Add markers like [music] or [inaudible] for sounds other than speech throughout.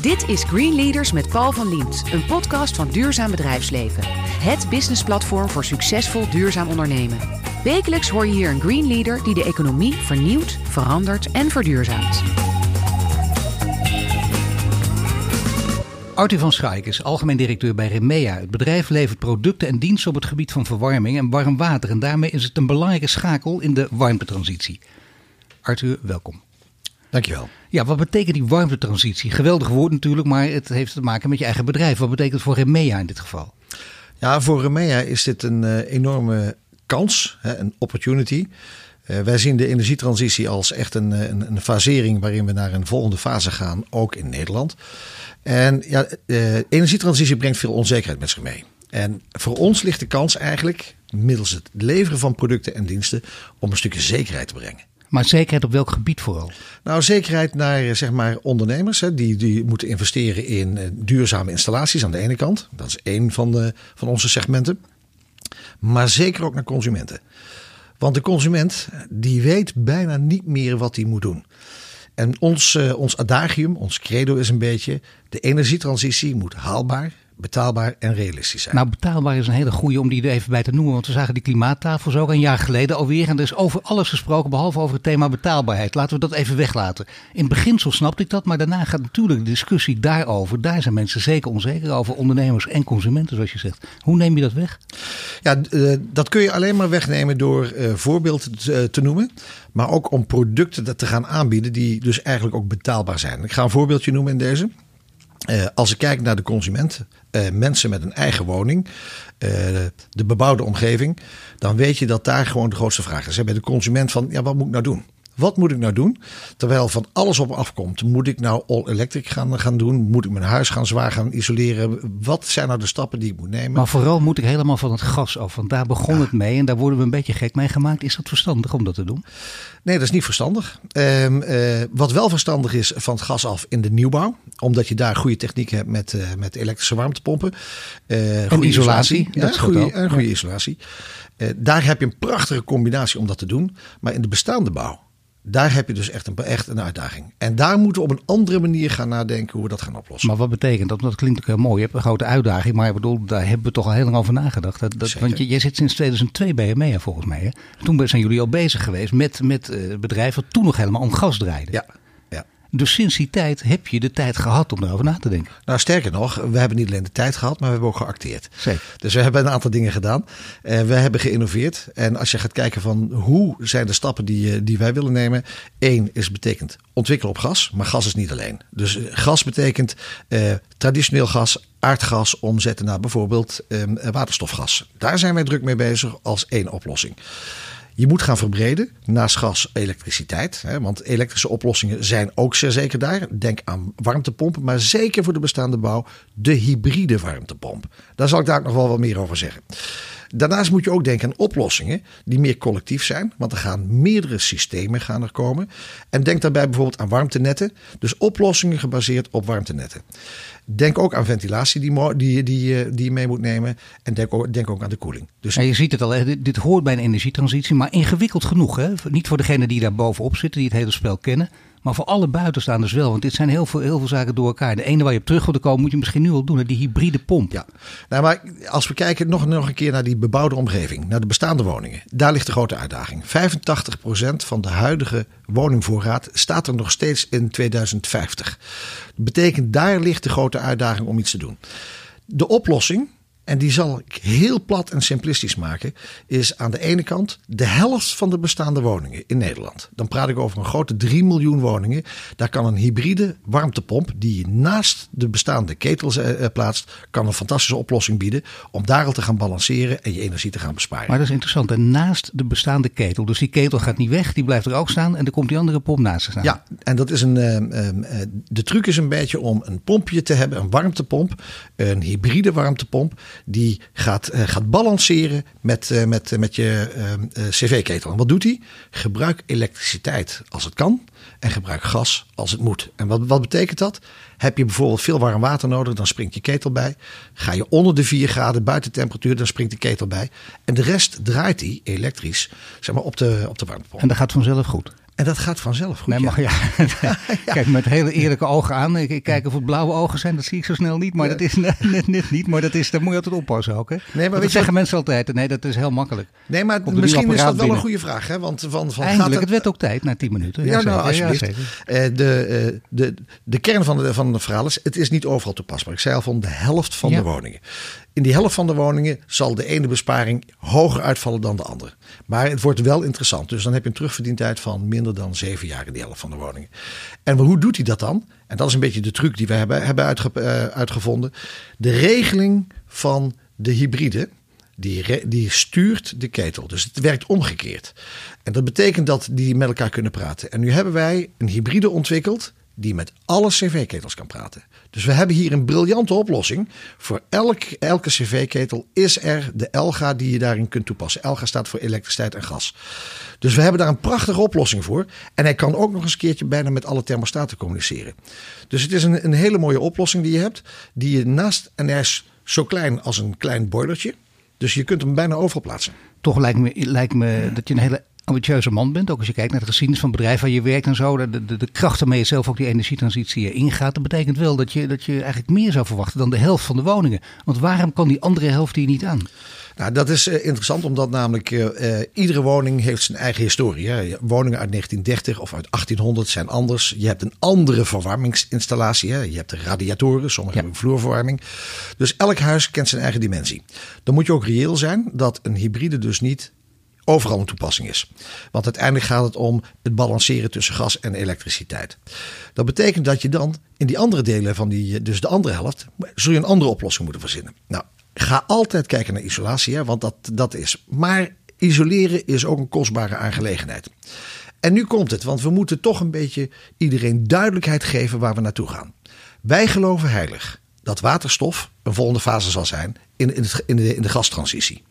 Dit is Green Leaders met Paul van Liemt, een podcast van Duurzaam Bedrijfsleven. Het businessplatform voor succesvol duurzaam ondernemen. Wekelijks hoor je hier een Green Leader die de economie vernieuwt, verandert en verduurzaamt. Arthur van Schaik is algemeen directeur bij Remea. Het bedrijf levert producten en diensten op het gebied van verwarming en warm water. En daarmee is het een belangrijke schakel in de warmtetransitie. Arthur, welkom. Dankjewel. Ja, wat betekent die warmtetransitie? Geweldig woord natuurlijk, maar het heeft te maken met je eigen bedrijf. Wat betekent het voor Remea in dit geval? Ja, voor Remea is dit een uh, enorme kans, hè, een opportunity. Uh, wij zien de energietransitie als echt een, een, een, fasering waarin we naar een volgende fase gaan, ook in Nederland. En ja, de energietransitie brengt veel onzekerheid met zich mee. En voor ons ligt de kans eigenlijk, middels het leveren van producten en diensten, om een stukje zekerheid te brengen. Maar zekerheid op welk gebied vooral? Nou, zekerheid naar zeg maar, ondernemers hè, die, die moeten investeren in duurzame installaties aan de ene kant. Dat is één van, de, van onze segmenten. Maar zeker ook naar consumenten. Want de consument die weet bijna niet meer wat hij moet doen. En ons, uh, ons adagium, ons credo is een beetje: de energietransitie moet haalbaar, betaalbaar en realistisch zijn. Nou, betaalbaar is een hele goede om die er even bij te noemen. Want we zagen die klimaattafels ook een jaar geleden alweer. En er is over alles gesproken, behalve over het thema betaalbaarheid. Laten we dat even weglaten. In het beginsel snapte ik dat, maar daarna gaat natuurlijk de discussie daarover. Daar zijn mensen zeker onzeker over, ondernemers en consumenten, zoals je zegt. Hoe neem je dat weg? Ja, uh, dat kun je alleen maar wegnemen door uh, voorbeelden te, te noemen. Maar ook om producten te gaan aanbieden die dus eigenlijk ook betaalbaar zijn. Ik ga een voorbeeldje noemen in deze. Uh, als ik kijk naar de consument, uh, mensen met een eigen woning, uh, de bebouwde omgeving, dan weet je dat daar gewoon de grootste vraag is. Bij de consument van, ja, wat moet ik nou doen? Wat moet ik nou doen? Terwijl van alles op afkomt. Moet ik nou all electric gaan, gaan doen? Moet ik mijn huis gaan zwaar gaan isoleren? Wat zijn nou de stappen die ik moet nemen? Maar vooral moet ik helemaal van het gas af. Want daar begon ja. het mee en daar worden we een beetje gek mee gemaakt. Is dat verstandig om dat te doen? Nee, dat is niet verstandig. Um, uh, wat wel verstandig is van het gas af in de nieuwbouw. Omdat je daar goede techniek hebt met, uh, met elektrische warmtepompen. Uh, en isolatie. isolatie. Ja, goede, en goede isolatie. daar heb je een prachtige combinatie om dat te doen. Maar in de bestaande bouw daar heb je dus echt een, echt een uitdaging. En daar moeten we op een andere manier gaan nadenken hoe we dat gaan oplossen. Maar wat betekent dat? Dat klinkt ook heel mooi. Je hebt een grote uitdaging, maar ik bedoel, daar hebben we toch al heel lang over nagedacht. Dat, dat, want jij zit sinds 2002 bij EMEA volgens mij. Hè? Toen zijn jullie al bezig geweest met, met uh, bedrijven toen nog helemaal om gas draaiden. Ja. Dus sinds die tijd heb je de tijd gehad om erover na te denken. Nou, sterker nog, we hebben niet alleen de tijd gehad, maar we hebben ook geacteerd. Zeker. Dus we hebben een aantal dingen gedaan. En we hebben geïnnoveerd. En als je gaat kijken van hoe zijn de stappen die, die wij willen nemen. Eén is betekent ontwikkelen op gas, maar gas is niet alleen. Dus gas betekent eh, traditioneel gas, aardgas omzetten naar bijvoorbeeld eh, waterstofgas. Daar zijn wij druk mee bezig als één oplossing. Je moet gaan verbreden naast gas elektriciteit. Hè, want elektrische oplossingen zijn ook zeer zeker daar. Denk aan warmtepompen, maar zeker voor de bestaande bouw de hybride warmtepomp. Daar zal ik daar nog wel wat meer over zeggen. Daarnaast moet je ook denken aan oplossingen die meer collectief zijn. Want er gaan meerdere systemen gaan er komen. En denk daarbij bijvoorbeeld aan warmtenetten. Dus oplossingen gebaseerd op warmtenetten. Denk ook aan ventilatie die, die, die, die je mee moet nemen. En denk ook, denk ook aan de koeling. Dus ja, je ziet het al, dit, dit hoort bij een energietransitie, maar ingewikkeld genoeg. Hè? Niet voor degenen die daar bovenop zitten, die het hele spel kennen. Maar voor alle buitenstaanders wel. Want dit zijn heel veel, heel veel zaken door elkaar. De ene waar je op terug wil komen, moet je misschien nu al doen. Die hybride pomp. Ja, nou, maar als we kijken nog, nog een keer naar die bebouwde omgeving. Naar de bestaande woningen. Daar ligt de grote uitdaging. 85% van de huidige woningvoorraad staat er nog steeds in 2050. Dat betekent daar ligt de grote uitdaging om iets te doen. De oplossing en die zal ik heel plat en simplistisch maken, is aan de ene kant de helft van de bestaande woningen in Nederland. Dan praat ik over een grote 3 miljoen woningen. Daar kan een hybride warmtepomp die je naast de bestaande ketels eh, plaatst, kan een fantastische oplossing bieden om daar al te gaan balanceren en je energie te gaan besparen. Maar dat is interessant. En naast de bestaande ketel, dus die ketel gaat niet weg, die blijft er ook staan en er komt die andere pomp naast te staan. Ja, en dat is een, uh, uh, de truc is een beetje om een pompje te hebben, een warmtepomp, een hybride warmtepomp die gaat, uh, gaat balanceren met, uh, met, uh, met je cv-ketel. En wat doet hij? Gebruik elektriciteit als het kan en gebruik gas als het moet. En wat, wat betekent dat? Heb je bijvoorbeeld veel warm water nodig, dan springt je ketel bij. Ga je onder de 4 graden buiten temperatuur, dan springt de ketel bij. En de rest draait hij elektrisch zeg maar, op, de, op de warmtepomp. En dat gaat vanzelf goed? En dat gaat vanzelf goed. Nee, ja. mag, ja. [laughs] [laughs] Kijk, met hele eerlijke ogen aan. Ik, ik kijk of het blauwe ogen zijn, dat zie ik zo snel niet. Maar dat is net, niet. Maar dat is, daar moet je altijd oppassen ook. Hè? Nee, maar dat zeggen mensen altijd. Nee, dat is heel makkelijk. Nee, maar misschien is dat wel een goede vraag. Hè? Want van, van Eindelijk, het werd ook tijd na 10 minuten. Ja, nou, alsjeblieft. Eh, de, eh, de, de kern van, de, van het verhaal is, het is niet overal toepasbaar. Ik zei al van de helft van de woningen. In die helft van de woningen zal de ene besparing hoger uitvallen dan de andere. Maar het wordt wel interessant. Dus dan heb je een terugverdientijd van minder dan zeven jaar in die helft van de woningen. En hoe doet hij dat dan? En dat is een beetje de truc die we hebben, hebben eh, uitgevonden. De regeling van de hybride. Die, die stuurt de ketel. Dus het werkt omgekeerd. En dat betekent dat die met elkaar kunnen praten. En nu hebben wij een hybride ontwikkeld die met alle cv-ketels kan praten. Dus we hebben hier een briljante oplossing. Voor elk, elke cv-ketel is er de Elga die je daarin kunt toepassen. Elga staat voor elektriciteit en gas. Dus we hebben daar een prachtige oplossing voor. En hij kan ook nog eens een keertje bijna met alle thermostaten communiceren. Dus het is een, een hele mooie oplossing die je hebt. Die je naast, en hij is zo klein als een klein boilertje. Dus je kunt hem bijna overal plaatsen. Toch lijkt me, lijkt me dat je een hele ambitieuze man bent. Ook als je kijkt naar de geschiedenis van het bedrijf waar je werkt en zo. De, de, de kracht waarmee je zelf ook die energietransitie ingaat. Dat betekent wel dat je, dat je eigenlijk meer zou verwachten dan de helft van de woningen. Want waarom kan die andere helft die niet aan? Nou, dat is eh, interessant, omdat namelijk eh, eh, iedere woning heeft zijn eigen historie. Hè. Woningen uit 1930 of uit 1800 zijn anders. Je hebt een andere verwarmingsinstallatie. Hè. Je hebt de radiatoren, sommige Ja. hebben vloerverwarming. Dus elk huis kent zijn eigen dimensie. Dan moet je ook reëel zijn dat een hybride dus niet overal een toepassing is. Want uiteindelijk gaat het om het balanceren tussen gas en elektriciteit. Dat betekent dat je dan in die andere delen van die, dus de andere helft, zul je een andere oplossing moeten verzinnen. Nou, ga altijd kijken naar isolatie, hè, want dat, dat is. Maar isoleren is ook een kostbare aangelegenheid. En nu komt het, want we moeten toch een beetje iedereen duidelijkheid geven waar we naartoe gaan. Wij geloven heilig dat waterstof een volgende fase zal zijn in, in, in, de, in de gastransitie.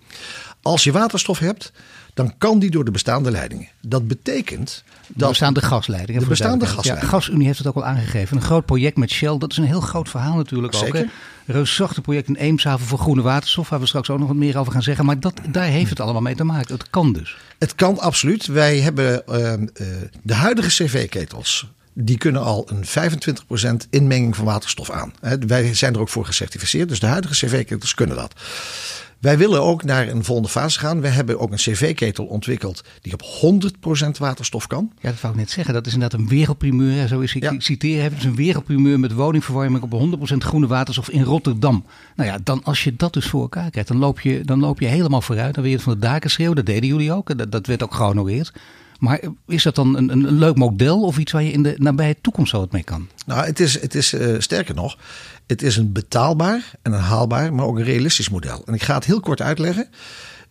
Als je waterstof hebt, dan kan die door de bestaande leidingen. Dat betekent De dat bestaande gasleidingen. De bestaande gasleidingen. Ja, GasUnie heeft het ook al aangegeven. Een groot project met Shell. Dat is een heel groot verhaal natuurlijk ook. Zeker. Hè? Een reusachtig project in Eemshaven voor groene waterstof. Waar we straks ook nog wat meer over gaan zeggen. Maar dat, daar heeft het allemaal mee te maken. Het kan dus. Het kan absoluut. Wij hebben eh, eh, de huidige cv-ketels. Die kunnen al een 25% inmenging van waterstof aan. Hè, Wij zijn er ook voor gecertificeerd. Dus de huidige cv-ketels kunnen dat. Wij willen ook naar een volgende fase gaan. We hebben ook een cv-ketel ontwikkeld die op 100% waterstof kan. Ja, dat wou ik net zeggen. Dat is inderdaad een wereldprimeur. Zo is ik Ja. ik citeer. Het is een wereldprimeur met woningverwarming op 100% groene waterstof in Rotterdam. Nou ja, dan als je dat dus voor elkaar krijgt, dan loop je, dan loop je helemaal vooruit. Dan wil je het van de daken schreeuwen. Dat deden jullie ook. Dat, dat werd ook gehonoreerd. Maar is dat dan een, een, leuk model of iets waar je in de nabije toekomst zo wat mee kan? Nou, het is, het is eh, sterker nog, het is een betaalbaar en een haalbaar, maar ook een realistisch model. En ik ga het heel kort uitleggen.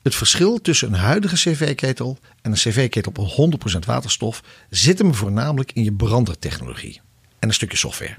Het verschil tussen een huidige cv-ketel en een cv-ketel op 100% waterstof zit hem voornamelijk in je brandertechnologie en een stukje software.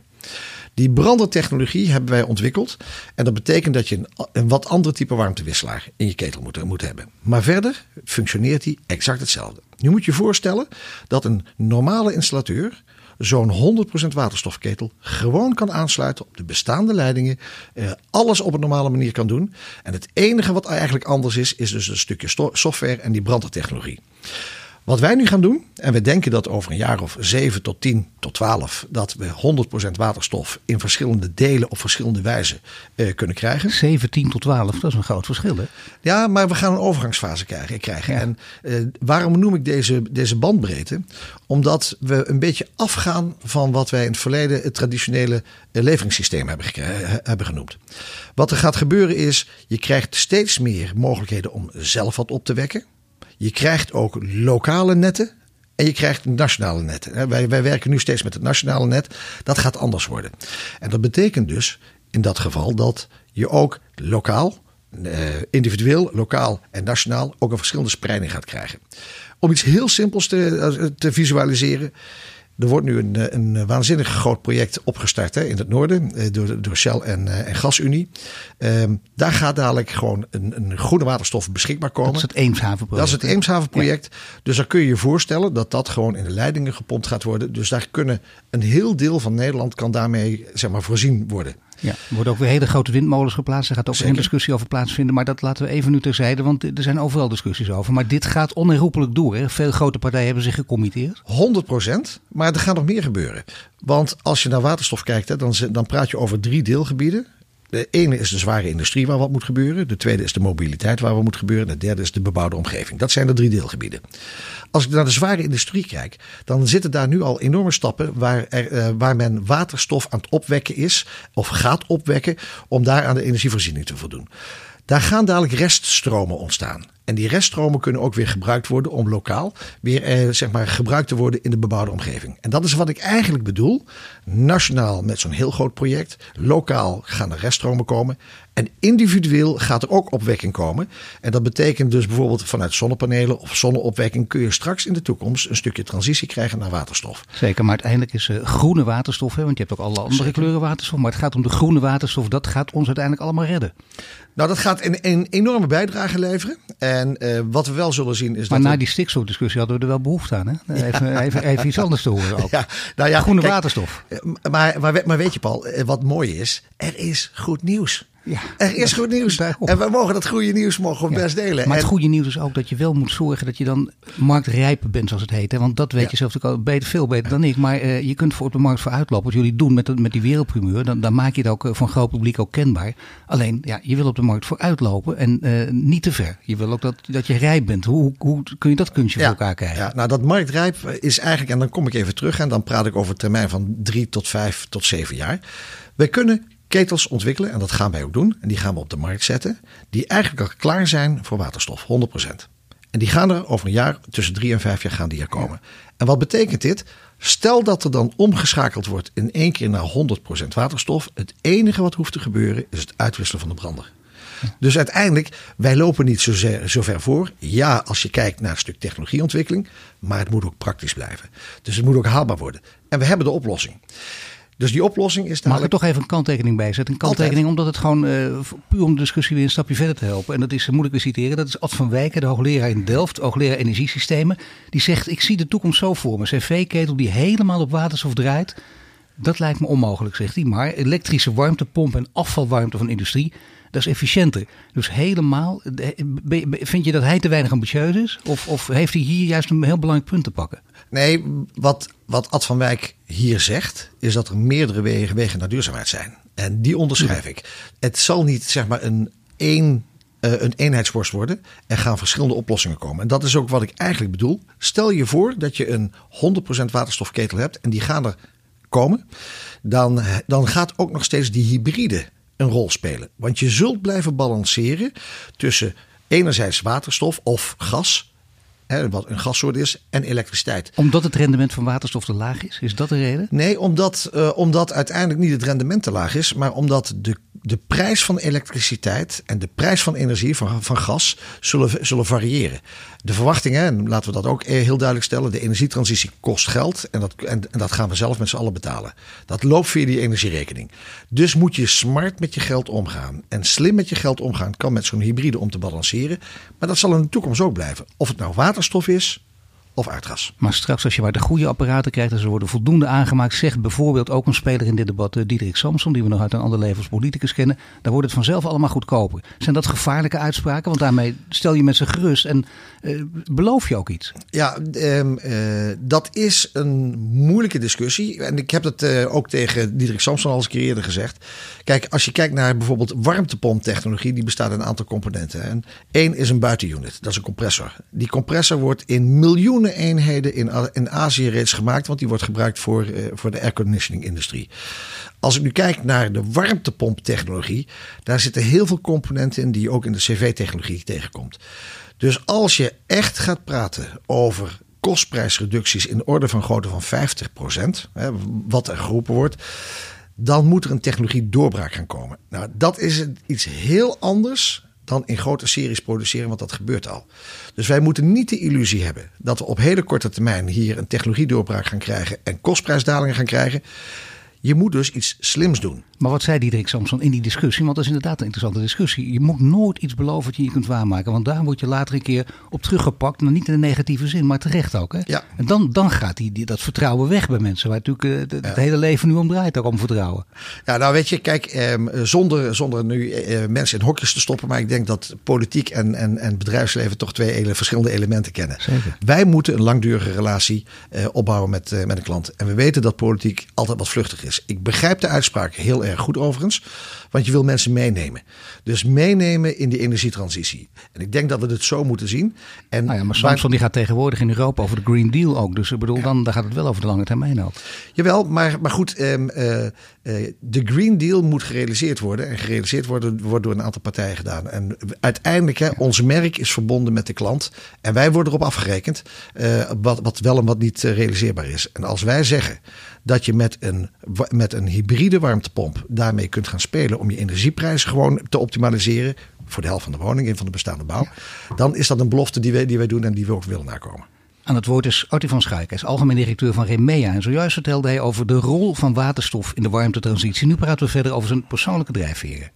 Die brandertechnologie hebben wij ontwikkeld. En dat betekent dat je een, wat ander type warmtewisselaar in je ketel moet, hebben. Maar verder functioneert die exact hetzelfde. Nu moet je voorstellen dat een normale installateur zo'n 100% waterstofketel gewoon kan aansluiten op de bestaande leidingen. eh, alles op een normale manier kan doen. En het enige wat eigenlijk anders is, is dus een stukje software en die brandertechnologie. Wat wij nu gaan doen, en we denken dat over een jaar of 7 tot 10 tot 12, dat we 100% waterstof in verschillende delen op verschillende wijzen eh, kunnen krijgen. 17 tot 12, dat is een groot verschil hè? Ja, maar we gaan een overgangsfase krijgen. krijgen. Ja. En eh, waarom noem ik deze, deze bandbreedte? Omdat we een beetje afgaan van wat wij in het verleden het traditionele eh, leveringssysteem hebben, hebben genoemd. Wat er gaat gebeuren is, je krijgt steeds meer mogelijkheden om zelf wat op te wekken. Je krijgt ook lokale netten. En je krijgt nationale netten. Wij, wij werken nu steeds met het nationale net. Dat gaat anders worden. En dat betekent dus in dat geval dat je ook lokaal, eh, individueel, lokaal en nationaal ook een verschillende spreiding gaat krijgen. Om iets heel simpels te, eh, te visualiseren. Er wordt nu een, eh, een waanzinnig groot project opgestart hè, in het noorden eh, door, door Shell en, eh, en GasUnie. Ehm, daar gaat dadelijk gewoon een, een groene waterstof beschikbaar komen. Dat is het Eemshavenproject. Dat is het Eemshavenproject. Dus dan kun je je voorstellen dat dat gewoon in de leidingen gepompt gaat worden. Dus daar kunnen een heel deel van Nederland kan daarmee zeg maar, voorzien worden. Ja, er worden ook weer hele grote windmolens geplaatst. Er gaat ook Zeker. een discussie over plaatsvinden. Maar dat laten we even nu terzijde, want er zijn overal discussies over. Maar dit gaat onherroepelijk door. Hè? Veel grote partijen hebben zich gecommitteerd. 100 procent, maar er gaat nog meer gebeuren. Want als je naar waterstof kijkt, hè, dan, dan praat je over drie deelgebieden. De ene is de zware industrie waar wat moet gebeuren. De tweede is de mobiliteit waar wat moet gebeuren. En de derde is de bebouwde omgeving. Dat zijn de drie deelgebieden. Als ik naar de zware industrie kijk, dan zitten daar nu al enorme stappen waar, er, eh, waar men waterstof aan het opwekken is. Of gaat opwekken om daar aan de energievoorziening te voldoen. Daar gaan dadelijk reststromen ontstaan. En die reststromen kunnen ook weer gebruikt worden om lokaal weer eh, zeg maar gebruikt te worden in de bebouwde omgeving. En dat is wat ik eigenlijk bedoel. Nationaal met zo'n heel groot project. Lokaal gaan er reststromen komen. En individueel gaat er ook opwekking komen. En dat betekent dus bijvoorbeeld vanuit zonnepanelen of zonneopwekking kun je straks in de toekomst een stukje transitie krijgen naar waterstof. Zeker, maar uiteindelijk is eh, groene waterstof, hè, want je hebt ook alle andere kleuren waterstof. Maar het gaat om de groene waterstof. Dat gaat ons uiteindelijk allemaal redden. Nou, dat gaat een, een enorme bijdrage leveren. En eh, wat we wel zullen zien is Maar dat. na er- die stikstofdiscussie hadden we er wel behoefte aan. Hè? [laughs] Even, even, even iets anders te horen ook. [laughs] Ja, nou ja, Groene kijk, waterstof. eh, Maar, maar, maar weet je, Paul, eh, wat mooi is, er is goed nieuws. Ja, er is goed nieuws. En we mogen dat goede nieuws mogen we Ja. best delen. Maar het En- goede nieuws is ook dat je wel moet zorgen dat je dan marktrijp bent, zoals het heet. Hè? Want dat weet Ja. je zelf natuurlijk al beter, veel beter dan ik. Maar eh, je kunt voor op de markt voor uitlopen. Wat jullie doen met, met die wereldprimeur, dan, dan maak je het ook eh, voor een groot publiek ook kenbaar. Alleen, ja, je wil op de markt voor uitlopen en eh, niet te ver. Je wil ook dat, dat je rijp bent. Hoe, hoe, hoe kun je dat kunstje voor elkaar krijgen? Ja, nou, dat marktrijp is eigenlijk, en dan kom ik even terug en dan praat ik over een termijn van drie tot vijf tot zeven jaar. Wij kunnen ketels ontwikkelen, en dat gaan wij ook doen, en die gaan we op de markt zetten, die eigenlijk al klaar zijn voor waterstof, 100%. En die gaan er over een jaar, tussen drie en vijf jaar gaan die er komen. En wat betekent dit? Stel dat er dan omgeschakeld wordt in één keer naar 100% waterstof. Het enige wat hoeft te gebeuren is het uitwisselen van de brander. Dus uiteindelijk, wij lopen niet zo, zo ver voor. Ja, als je kijkt naar een stuk technologieontwikkeling. Maar het moet ook praktisch blijven. Dus het moet ook haalbaar worden. En we hebben de oplossing. Dus die oplossing is Mag ik er toch even een kanttekening bij zetten? Een kanttekening omdat het gewoon eh, puur om de discussie weer een stapje verder te helpen. En dat is, eh, moet ik weer citeren, dat is Ad van Wijken, de hoogleraar in Delft, hoogleraar energiesystemen. Die zegt, ik zie de toekomst zo voor me. Een cv-ketel die helemaal op waterstof draait. Dat lijkt me onmogelijk, zegt hij. Maar elektrische warmtepomp en afvalwarmte van industrie, dat is efficiënter. Dus helemaal, eh, vind je dat hij te weinig ambitieus is? Of, of heeft hij hier juist een heel belangrijk punt te pakken? Nee, wat, wat Ad van Wijk hier zegt, is dat er meerdere wegen, wegen naar duurzaamheid zijn. En die onderschrijf ik. Het zal niet zeg maar een één eh, een eenheidsworst worden. Er gaan verschillende oplossingen komen. En dat is ook wat ik eigenlijk bedoel. Stel je voor dat je een 100% waterstofketel hebt en die gaan er komen. Dan, dan gaat ook nog steeds die hybride een rol spelen. Want je zult blijven balanceren tussen enerzijds waterstof of gas. Hè, wat een gassoort is, en elektriciteit. Omdat het rendement van waterstof te laag is? Is dat de reden? Nee, omdat, uh, omdat uiteindelijk niet het rendement te laag is, maar omdat de, de prijs van elektriciteit en de prijs van energie, van, van gas, zullen, zullen variëren. De verwachtingen, en laten we dat ook heel duidelijk stellen, de energietransitie kost geld en dat, en, en dat gaan we zelf met z'n allen betalen. Dat loopt via die energierekening. Dus moet je smart met je geld omgaan. En slim met je geld omgaan kan met zo'n hybride om te balanceren. Maar dat zal in de toekomst ook blijven. Of het nou waterstof is of aardgas. Maar straks als je maar de goede apparaten krijgt en ze worden voldoende aangemaakt, zegt bijvoorbeeld ook een speler in dit debat, uh, Diederik Samson, die we nog uit een ander leven als politicus kennen, dan wordt het vanzelf allemaal goedkoper. Zijn dat gevaarlijke uitspraken? Want daarmee stel je mensen gerust en uh, beloof je ook iets. Ja, um, uh, dat is een moeilijke discussie. En ik heb dat uh, ook tegen Diederik Samson al eens een keer eerder gezegd. Kijk, als je kijkt naar bijvoorbeeld warmtepomptechnologie, die bestaat uit een aantal componenten. En één is een buitenunit, dat is een compressor. Die compressor wordt in miljoenen eenheden in, in Azië reeds gemaakt, want die wordt gebruikt voor, uh, voor de airconditioning industrie. Als ik nu kijk naar de warmtepomptechnologie, daar zitten heel veel componenten in die je ook in de CV-technologie tegenkomt. Dus als je echt gaat praten over kostprijsreducties in orde van grootte van 50%, hè, wat er geroepen wordt, dan moet er een technologie doorbraak gaan komen. Nou, dat is iets heel anders dan in grote series produceren, want dat gebeurt al. Dus wij moeten niet de illusie hebben dat we op hele korte termijn hier een technologiedoorbraak gaan krijgen en kostprijsdalingen gaan krijgen. Je moet dus iets slims doen. Maar wat zei Diederik Samson in die discussie? Want dat is inderdaad een interessante discussie. Je moet nooit iets beloven dat je je kunt waarmaken. Want daar word je later een keer op teruggepakt. Maar niet in een negatieve zin, maar terecht ook. Hè? Ja. En dan, dan gaat die, die, dat vertrouwen weg bij mensen. Waar natuurlijk uh, het hele leven nu om draait, ook om vertrouwen. Ja, nou weet je, kijk, eh, zonder, zonder nu eh, mensen in hokjes te stoppen. Maar ik denk dat politiek en, en, en bedrijfsleven toch twee ele verschillende elementen kennen. Zeker. Wij moeten een langdurige relatie eh, opbouwen met, eh, met een klant. En we weten dat politiek altijd wat vluchtig is. Ik begrijp de uitspraak heel erg goed overigens. Want je wil mensen meenemen. Dus meenemen in die energietransitie. En ik denk dat we het zo moeten zien. En Nou ja, maar Samson die gaat tegenwoordig in Europa over de Green Deal ook. Dus ik bedoel, dan, dan gaat het wel over de lange termijn ook. Jawel, maar, maar goed, ehm, eh, eh, de Green Deal moet gerealiseerd worden. En gerealiseerd worden, wordt door een aantal partijen gedaan. En uiteindelijk, hè, ons merk is verbonden met de klant. En wij worden erop afgerekend eh, wat, wat wel en wat niet realiseerbaar is. En als wij zeggen dat je met een, met een hybride warmtepomp daarmee kunt gaan spelen om je energieprijzen gewoon te optimaliseren. Voor de helft van de woning en van de bestaande bouw. Dan is dat een belofte die wij, die wij doen en die we ook willen nakomen. Aan het woord is Artie van Schaik. Hij is algemeen directeur van Remea. En zojuist vertelde hij over de rol van waterstof in de warmtetransitie. Nu praten we verder over zijn persoonlijke drijfveren.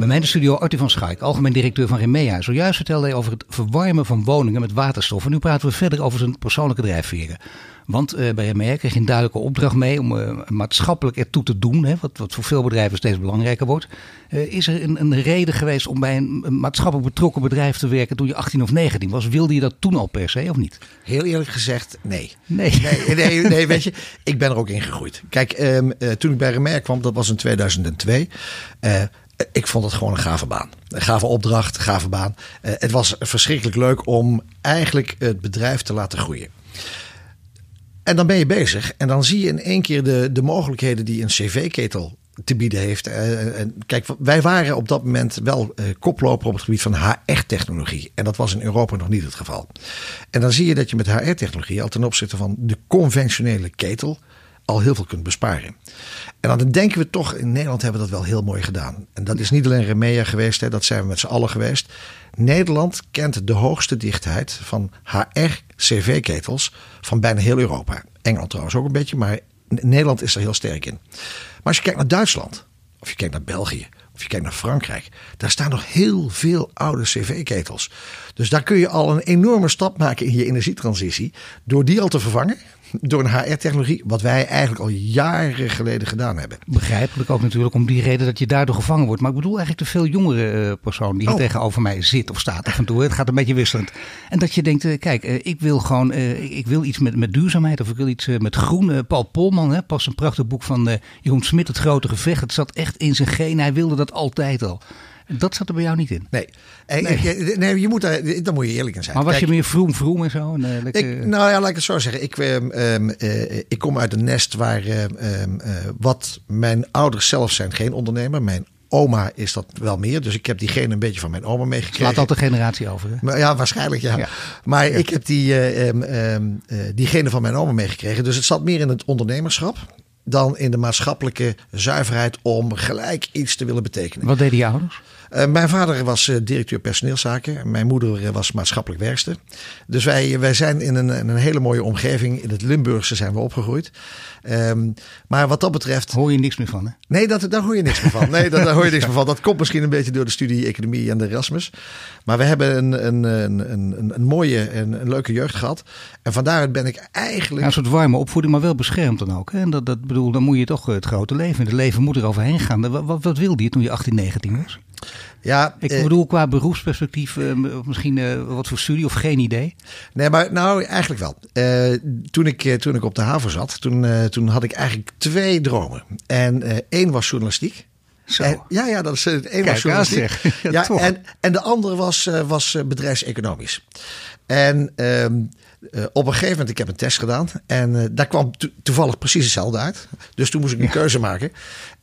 Bij mij in de studio Artie van Schaik, algemeen directeur van Remea. Zojuist vertelde hij over het verwarmen van woningen met waterstof. En nu praten we verder over zijn persoonlijke drijfveren. Want eh, bij Remea kreeg je een duidelijke opdracht mee om eh, maatschappelijk ertoe te doen. Hè, wat, wat voor veel bedrijven steeds belangrijker wordt. Eh, is er een, een reden geweest om bij een, een maatschappelijk betrokken bedrijf te werken toen je 18 of 19 was? Wilde je dat toen al per se of niet? Heel eerlijk gezegd, nee. Nee. Nee, nee, nee, weet je, ik ben er ook in gegroeid. Kijk, ehm, eh, toen ik bij Remer kwam, dat was in 2002. Ik vond het gewoon een gave baan. Een gave opdracht, een gave baan. Eh, het was verschrikkelijk leuk om eigenlijk het bedrijf te laten groeien. En dan ben je bezig en dan zie je in één keer de, de mogelijkheden die een cv-ketel te bieden heeft. Eh, en kijk, wij waren op dat moment wel eh, koploper op het gebied van HR-technologie. En dat was in Europa nog niet het geval. En dan zie je dat je met HR-technologie al ten opzichte van de conventionele ketel al heel veel kunt besparen. En dan denken we toch, in Nederland hebben we dat wel heel mooi gedaan. En dat is niet alleen Remea geweest, hè, dat zijn we met z'n allen geweest. Nederland kent de hoogste dichtheid van HR-CV-ketels van bijna heel Europa. Engeland trouwens ook een beetje, maar Nederland is er heel sterk in. Maar als je kijkt naar Duitsland, of je kijkt naar België, of je kijkt naar Frankrijk, daar staan nog heel veel oude CV-ketels. Dus daar kun je al een enorme stap maken in je energietransitie door die al te vervangen door een HR-technologie, wat wij eigenlijk al jaren geleden gedaan hebben. Begrijpelijk ook natuurlijk om die reden dat je daardoor gevangen wordt. Maar ik bedoel eigenlijk de veel jongere eh, persoon die hier Oh. tegenover mij zit of staat af en toe. Het gaat een beetje wisselend. En dat je denkt, eh, kijk, eh, ik wil gewoon ik- wil iets met, met duurzaamheid of ik wil iets met groen. Paul Polman, hè, pas een prachtig boek van Jeroen Smit, Het Grote Gevecht. Het zat echt in zijn genen. Hij wilde dat altijd al. Dat zat er bij jou niet in. Nee, nee. nee, nee je moet daar, daar moet je eerlijk in zijn. Maar was Kijk, je meer vroom vroom en zo? Eh, lekker- Ik, nou ja, laat ik het zo zeggen. Ik, ehm, ehm, eh, ik kom uit een nest waar ehm, eh, wat mijn ouders zelf zijn geen ondernemer. Mijn oma is dat wel meer. Dus ik heb die gene een beetje van mijn oma meegekregen. Slaat altijd de generatie over. Hè? Maar ja, waarschijnlijk ja. Ja. Maar ik heb die, eh, eh, diegene van mijn oma meegekregen. Dus het zat meer in het ondernemerschap dan in de maatschappelijke zuiverheid om gelijk iets te willen betekenen. Wat deden je ouders? Eh, mijn vader was eh, directeur personeelszaken. Mijn moeder eh, was maatschappelijk werkster. Dus wij, wij zijn in een, in een hele mooie omgeving. In het Limburgse zijn we opgegroeid. Ehm, maar wat dat betreft... Hoor je niks meer van, hè? Nee, dat, daar hoor je niks meer van. Nee, dat, daar hoor je niks meer van. Dat komt misschien een beetje door de studie Economie en de Erasmus. Maar we hebben een, een, een, een, een mooie en een leuke jeugd gehad. En van daaruit ben ik eigenlijk... Ja, een soort warme opvoeding, maar wel beschermd dan ook. Hè? En dat, dat bedoel, dan moet je toch het grote leven. Het leven moet er overheen gaan. Wat, wat, wat wilde je toen je 18, 19 was? Ja, Ik eh, bedoel, qua beroepsperspectief, eh, misschien eh, wat voor studie of geen idee. Nee, maar nou eigenlijk wel. Eh, toen, ik, eh, toen ik op de haven zat, toen, eh, toen had ik eigenlijk twee dromen. En eh, één was journalistiek. Zo. En, ja, ja, dat is het. Één Kijk was journalistiek. [laughs] Ja, ja, en, en de andere was, was bedrijfseconomisch. En ehm, Uh, op een gegeven moment, ik heb een test gedaan en uh, daar kwam to toevallig precies hetzelfde uit. Dus toen moest ik een keuze maken.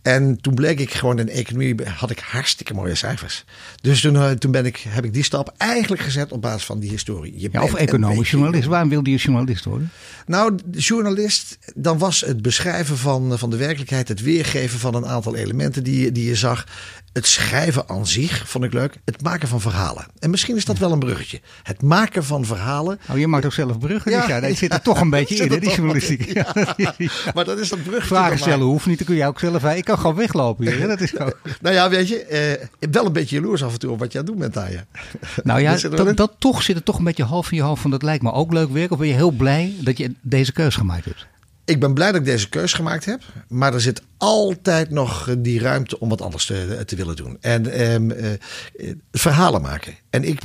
En toen bleek ik gewoon in economie, had ik hartstikke mooie cijfers. Dus toen, uh, toen ben ik, heb ik die stap eigenlijk gezet op basis van die historie. Je ja, of economisch journalist. Waarom wilde je journalist worden? Nou, journalist, dan was het beschrijven van, van de werkelijkheid, het weergeven van een aantal elementen die, die je zag. Het schrijven aan zich vond ik leuk. Het maken van verhalen. En misschien is dat wel een bruggetje. Het maken van verhalen. Oh, je maakt ook zelf bruggen. Ja, dus ja, dat zit er toch een beetje in, hè, die journalistiek. [laughs] Maar dat is dat bruggetje. Vragen stellen hoeft niet. Dan kun je ook zelf. Ik kan gewoon weglopen hier. Dat is [laughs] nou ja, weet je. Eh, wel een beetje jaloers af en toe op wat je aan het doen bent. Nou ja, dat, dat, toch zit er toch een beetje half in je hoofd van dat lijkt me ook leuk werk. Of ben je heel blij dat je deze keus gemaakt hebt? Ik ben blij dat ik deze keus gemaakt heb. Maar er zit altijd nog die ruimte om wat anders te, te willen doen. En ehm, eh, verhalen maken. En ik,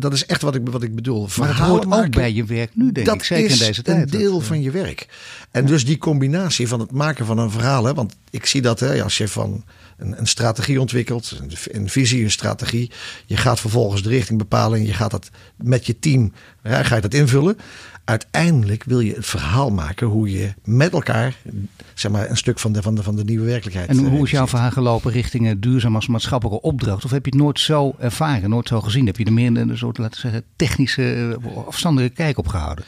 dat is echt wat ik, wat ik bedoel. Verhalen maar hoort ook bij je werk nu, denk dat ik. Zeker in deze tijd. een deel van je werk. En dus die combinatie van het maken van een verhaal. Hè, want ik zie dat hè, als je van een, een strategie ontwikkelt. Een, een, visie, een strategie. Je gaat vervolgens de richting bepalen. En je gaat dat met je team ja, ga je dat invullen uiteindelijk wil je het verhaal maken hoe je met elkaar zeg maar, een stuk van de, van de, van de nieuwe werkelijkheid. En hoe is jouw verhaal gelopen richting duurzaam als maatschappelijke opdracht? Of heb je het nooit zo ervaren, nooit zo gezien? Heb je er meer een soort, laten we zeggen, technische, afstandelijke kijk op gehouden?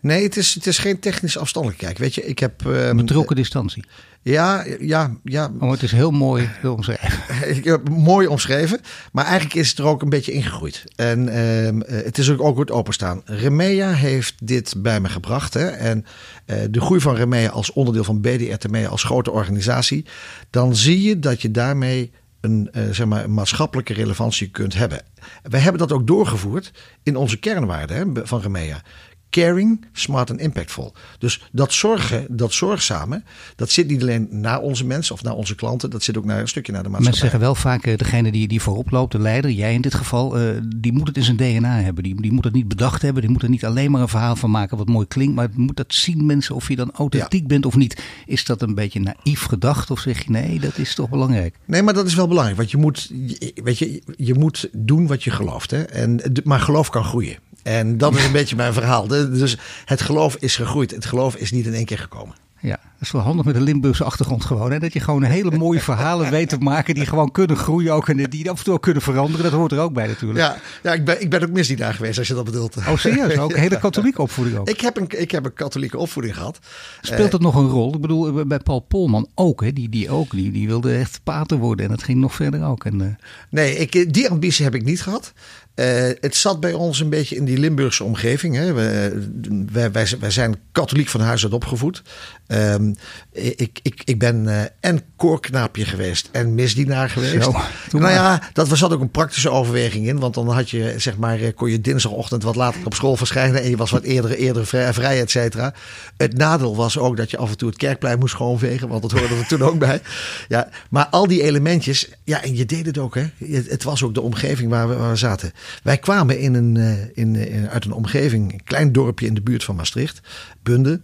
Nee, het is, het is geen technisch afstandelijk kijk. Weet je, ik heb. Um, Betrokken distancie. Ja, ja, ja. Oh, het is heel mooi heel omschreven. [laughs] mooi omschreven. Maar eigenlijk is het er ook een beetje ingegroeid. En uh, het is ook, ook goed openstaan. Remea heeft dit bij me gebracht. Hè? En uh, de groei van Remea als onderdeel van BDR als grote organisatie. Dan zie je dat je daarmee een, uh, zeg maar, een maatschappelijke relevantie kunt hebben. We hebben dat ook doorgevoerd in onze kernwaarden hè, van Remea caring, smart en impactful. Dus dat zorgen, dat zorgzame, dat zit niet alleen naar onze mensen of naar onze klanten, dat zit ook naar een stukje naar de maatschappij. Mensen zeggen wel vaak, uh, degene die, die voorop loopt, de leider, jij in dit geval, uh, die moet het in zijn DNA hebben. Die, die moet het niet bedacht hebben, die moet er niet alleen maar een verhaal van maken wat mooi klinkt, maar moet dat zien mensen of je dan authentiek bent of niet. Is dat een beetje naïef gedacht of zeg je nee, dat is toch belangrijk? Nee, maar dat is wel belangrijk, want je moet, weet je, je moet doen wat je gelooft. Hè? En, maar geloof kan groeien. En dat is een beetje mijn verhaal. Dus het geloof is gegroeid. Het geloof is niet in één keer gekomen. Ja, dat is wel handig met een Limburgse achtergrond gewoon. Hè? Dat je gewoon hele mooie [laughs] verhalen weet te maken die gewoon kunnen groeien ook. En die af en toe ook kunnen veranderen. Dat hoort er ook bij natuurlijk. Ja, ja ik, ben, ik ben ook misdienaar geweest als je dat bedoelt. Oh serieus? [laughs] Ook een hele katholieke opvoeding ook? Ik heb een, ik heb een katholieke opvoeding gehad. Speelt uh, dat nog een rol? Ik bedoel, bij Paul Polman ook. Hè? Die, die ook. Die, die wilde echt pater worden. En dat ging nog verder ook. En, uh... Nee, ik, die ambitie heb ik niet gehad. Uh, het zat bij ons een beetje in die Limburgse omgeving. Hè. We, wij, wij, wij, zijn katholiek van huis uit opgevoed. Um, ik, ik, ik ben uh, en koorknaapje geweest en misdienaar geweest. Zo, nou ja, dat was zat ook een praktische overweging in. Want dan had je, zeg maar, eh, kon je dinsdagochtend wat later op school verschijnen. En je was wat eerder, eerder vrij, vrij et cetera. Het nadeel was ook dat je af en toe het kerkplein moest schoonvegen. Want dat hoorde er toen ook bij. Ja, maar al die elementjes. Ja, en je deed het ook, hè. Het, was ook de omgeving waar we, waar we zaten. Wij kwamen in een, in, in, uit een omgeving, een klein dorpje in de buurt van Maastricht, Bunde.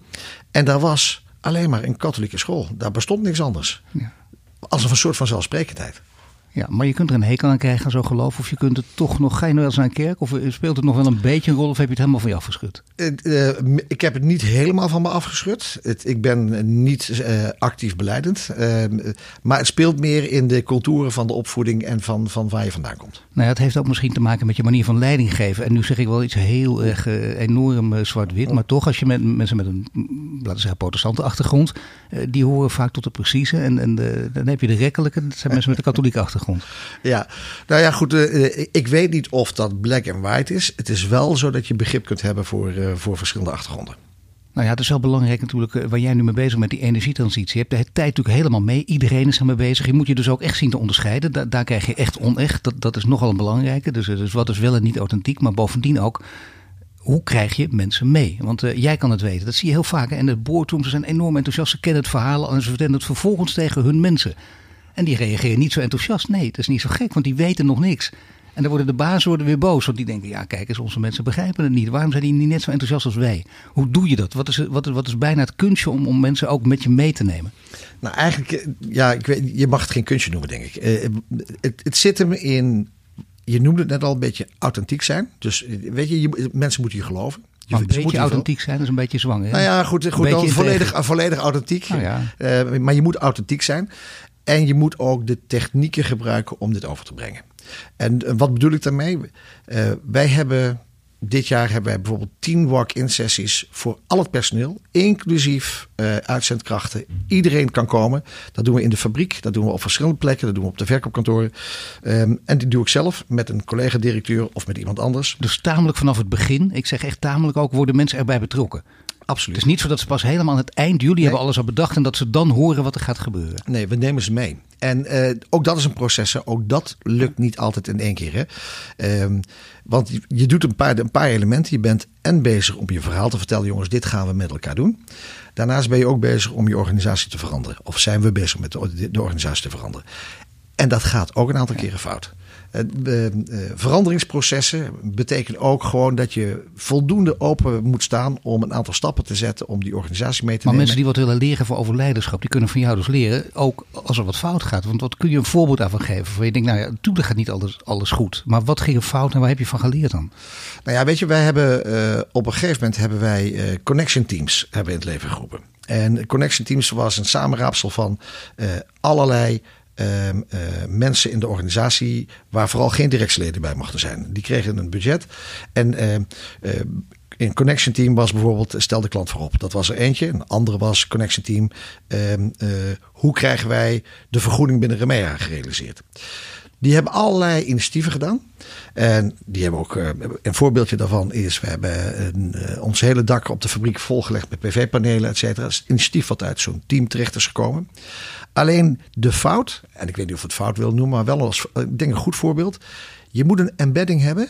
En daar was alleen maar een katholieke school. Daar bestond niks anders. Ja. Als een soort van zelfsprekendheid. Ja, maar je kunt er een hekel aan krijgen aan zo'n geloof. Of je kunt het toch nog. Ga je nou wel eens naar een kerk? Of speelt het nog wel een beetje een rol? Of heb je het helemaal van je afgeschud? Uh, ik heb het niet helemaal van me afgeschud. Het, ik ben niet uh, actief beleidend. Uh, maar het speelt meer in de culturen van de opvoeding en van, van waar je vandaan komt. Nou ja, het heeft ook misschien te maken met je manier van leiding geven. En nu zeg ik wel iets heel erg enorm zwart-wit. Maar toch, als je met mensen met een, laten we zeggen, protestante achtergrond. die horen vaak tot de precieze. En, en de, dan heb je de rekkelijke. Dat zijn mensen met een katholieke achtergrond. Ja, nou ja, goed. Uh, ik weet niet of dat black and white is. Het is wel zo dat je begrip kunt hebben voor, uh, voor verschillende achtergronden. Nou ja, het is wel belangrijk natuurlijk waar jij nu mee bezig bent met die energietransitie. Je hebt de tijd natuurlijk helemaal mee. Iedereen is ermee bezig. Je moet je dus ook echt zien te onderscheiden. Da daar krijg je echt onecht. Dat, dat is nogal een belangrijke. Dus, dus wat is wel en niet authentiek. Maar bovendien ook, hoe krijg je mensen mee? Want uh, jij kan het weten. Dat zie je heel vaak. En de boardrooms zijn enorm enthousiast. Ze kennen het verhaal en ze vertellen het vervolgens tegen hun mensen. En die reageren niet zo enthousiast. Nee, dat is niet zo gek, want die weten nog niks. En dan worden de bazen worden weer boos. Want die denken, ja kijk eens, onze mensen begrijpen het niet. Waarom zijn die niet net zo enthousiast als wij? Hoe doe je dat? Wat is, wat, wat is bijna het kunstje om, om mensen ook met je mee te nemen? Nou eigenlijk, eh, ja, ik weet, je mag het geen kunstje noemen denk ik. Uh, het, het zit hem in, je noemde het net al een beetje authentiek zijn. Dus weet je, je mensen moeten je geloven. Maar een beetje moet authentiek zijn, dat is een beetje zwang. Hè? Nou ja, goed, goed dan volledig, volledig authentiek. Nou ja. Eh, maar je moet authentiek zijn. En je moet ook de technieken gebruiken om dit over te brengen. En eh, wat bedoel ik daarmee? Eh, wij hebben dit jaar hebben wij bijvoorbeeld 10 walk-in sessies voor al het personeel, inclusief eh, uitzendkrachten. Iedereen kan komen. Dat doen we in de fabriek, dat doen we op verschillende plekken, dat doen we op de verkoopkantoren. Ehm, en die doe ik zelf met een collega-directeur of met iemand anders. Dus tamelijk vanaf het begin, ik zeg echt tamelijk ook, worden mensen erbij betrokken. Absoluut. Het is niet zo dat ze pas helemaal aan het eind, jullie hebben alles al bedacht en dat ze dan horen wat er gaat gebeuren. Nee, we nemen ze mee. En eh, ook dat is een proces. Ook dat lukt niet altijd in één keer. Hè? Ehm, want je, je doet een paar, een paar elementen. Je bent en bezig om je verhaal te vertellen. Jongens, dit gaan we met elkaar doen. Daarnaast ben je ook bezig om je organisatie te veranderen. Of zijn we bezig met de, de organisatie te veranderen. En dat gaat ook een aantal keren fout. Eh, eh, veranderingsprocessen betekenen ook gewoon dat je voldoende open moet staan om een aantal stappen te zetten om die organisatie mee te Maar nemen. mensen die wat willen leren voor over leiderschap, die kunnen van jou dus leren, ook als er wat fout gaat. Want wat kun je een voorbeeld daarvan geven? Waar je denkt, nou ja, natuurlijk gaat niet alles, alles goed. Maar wat ging er fout en waar heb je van geleerd dan? Nou ja, weet je, wij hebben eh, op een gegeven moment hebben wij connection teams hebben in het leven geroepen. En connection teams was een samenraapsel van allerlei ehm, eh, mensen in de organisatie waar vooral geen directieleden bij mochten zijn. Die kregen een budget en ehm, eh, in Connection Team was bijvoorbeeld stel de klant voorop. Dat was er eentje. Een andere was Connection Team. ehm, eh, hoe krijgen wij de vergoeding binnen Remea gerealiseerd? Die hebben allerlei initiatieven gedaan. En die hebben ook, een voorbeeldje daarvan is, we hebben een, ons hele dak op de fabriek volgelegd met PV-panelen, et cetera. Initiatief wat uit zo'n team terecht is gekomen. Alleen de fout, en ik weet niet of het fout wil noemen, maar wel als, ik denk een goed voorbeeld. Je moet een embedding hebben,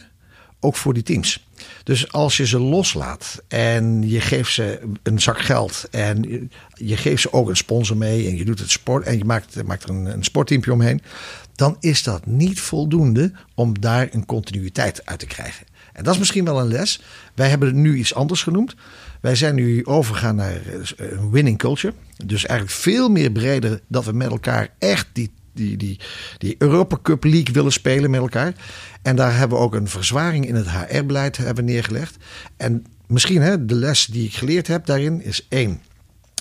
ook voor die teams. Dus als je ze loslaat en je geeft ze een zak geld en je- je geeft ze ook een sponsor mee en je doet het sport en je maakt, maakt er een, een sportteampje omheen, dan is dat niet voldoende om daar een continuïteit uit te krijgen. En dat is misschien wel een les. Wij hebben het nu iets anders genoemd. Wij zijn nu overgegaan naar eh, een winning culture. Dus eigenlijk veel meer breder dat we met elkaar echt die, die, die, die Europa Cup League willen spelen met elkaar. En daar hebben we ook een verzwaring in het HR-beleid hebben neergelegd. En misschien hè, de les die ik geleerd heb daarin is één.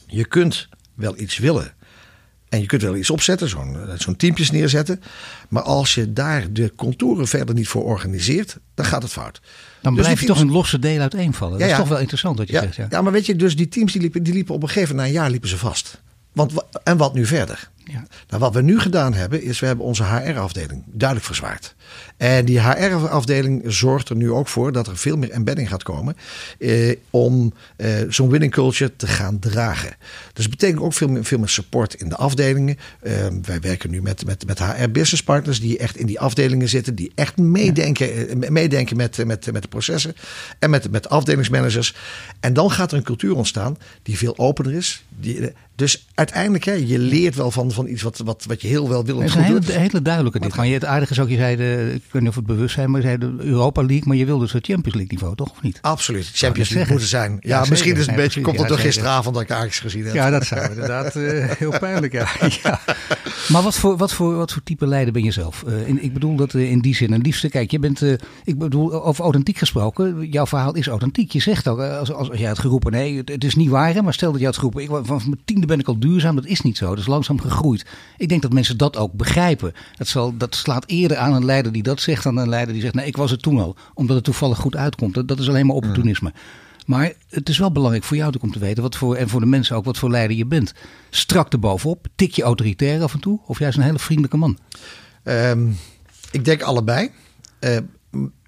Je kunt wel iets willen. En je kunt wel iets opzetten, zo'n zo'n teampjes neerzetten. Maar als je daar de contouren verder niet voor organiseert, dan gaat het fout. Dan Dus blijf je toch in losse delen uiteenvallen. Ja, dat is toch wel interessant wat je Ja, zegt. Ja. ja, maar weet je, dus die teams die liepen, die liepen op een gegeven moment, na een jaar liepen ze vast. Want, wa- en wat nu verder? Ja. Nou, wat we nu gedaan hebben, is we hebben onze HR-afdeling duidelijk verzwaard. En die HR-afdeling zorgt er nu ook voor dat er veel meer embedding gaat komen. Eh, om eh, zo'n winning culture te gaan dragen. Dus het betekent ook veel meer, veel meer support in de afdelingen. Eh, wij werken nu met, met, met HR-business partners die echt in die afdelingen zitten. Die echt meedenken, eh, meedenken met, met, met de processen. En met, met afdelingsmanagers. En dan gaat er een cultuur ontstaan die veel opener is. Die, eh, dus uiteindelijk, hè, je leert wel van, van iets wat, wat, wat je heel wel wil Het is een hele, hele duidelijke dit. Maar je, het aardige is ook, je zei, de, ik weet niet of het bewust zijn, maar je zei de Europa League, maar je wilde dus het Champions League niveau, toch? Of niet? Absoluut. Champions League moeten zijn. Ja, misschien is het een Nee, beetje, komt het door gisteravond dat ik Ajax gezien heb. Ja, dat zou inderdaad [laughs] eh, heel pijnlijk, ja. [laughs] ja. Maar wat voor, wat, voor, wat voor type leider ben je zelf? Eh, in, ik bedoel dat eh, in die zin. En liefste, kijk, je bent, ik bedoel, over authentiek gesproken, jouw verhaal is authentiek. Je zegt ook, als, als, als jij had geroepen, nee, het, het is niet waar, maar stel dat je had geroepen, ik, van mijn tiende ben ik al duurzaam, dat is niet zo. Dat is langzaam gegroeid. Ik denk dat mensen dat ook begrijpen. Dat, zal, dat slaat eerder aan een leider die dat zegt dan een leider die zegt, nee, ik was het toen al, omdat het toevallig goed uitkomt. Dat, dat is alleen maar opportunisme. Maar het is wel belangrijk voor jou om te weten, wat voor, en voor de mensen ook, wat voor leider je bent. Strak erbovenop, tik je autoritair af en toe, of juist een hele vriendelijke man. Ehm, ik denk allebei. Eh,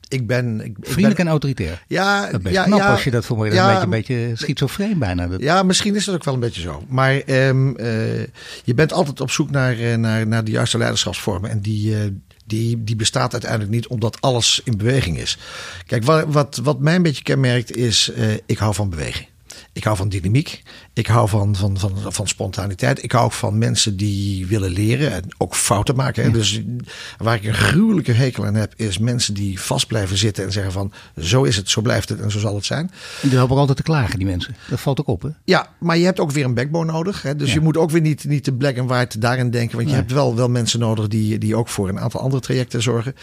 ik ben... Ik, ik Vriendelijk ben, en autoritair. ja, Dat ja, knap ja, als je dat voor dat ja, een beetje, een beetje schizofreen bijna. Dat, Ja, misschien is dat ook wel een beetje zo. Maar ehm, eh, je bent altijd op zoek naar, eh, naar, naar de juiste leiderschapsvormen. En die, eh, die, die bestaat uiteindelijk niet omdat alles in beweging is. Kijk, wat, wat, wat mij een beetje kenmerkt is, ik hou van beweging. Ik hou van dynamiek. Ik hou van, van, van, van spontaniteit. Ik hou ook van mensen die willen leren en ook fouten maken. Hè. Dus waar ik een gruwelijke hekel aan heb, is mensen die vast blijven zitten en zeggen van zo is het, zo blijft het en zo zal het zijn. En die helpen ook altijd te klagen, die mensen. Dat valt ook op, hè? Ja, maar je hebt ook weer een backbone nodig. Hè? Dus Ja. je moet ook weer niet, niet de black and white daarin denken. Want je hebt wel, wel mensen nodig die, die ook voor een aantal andere trajecten zorgen.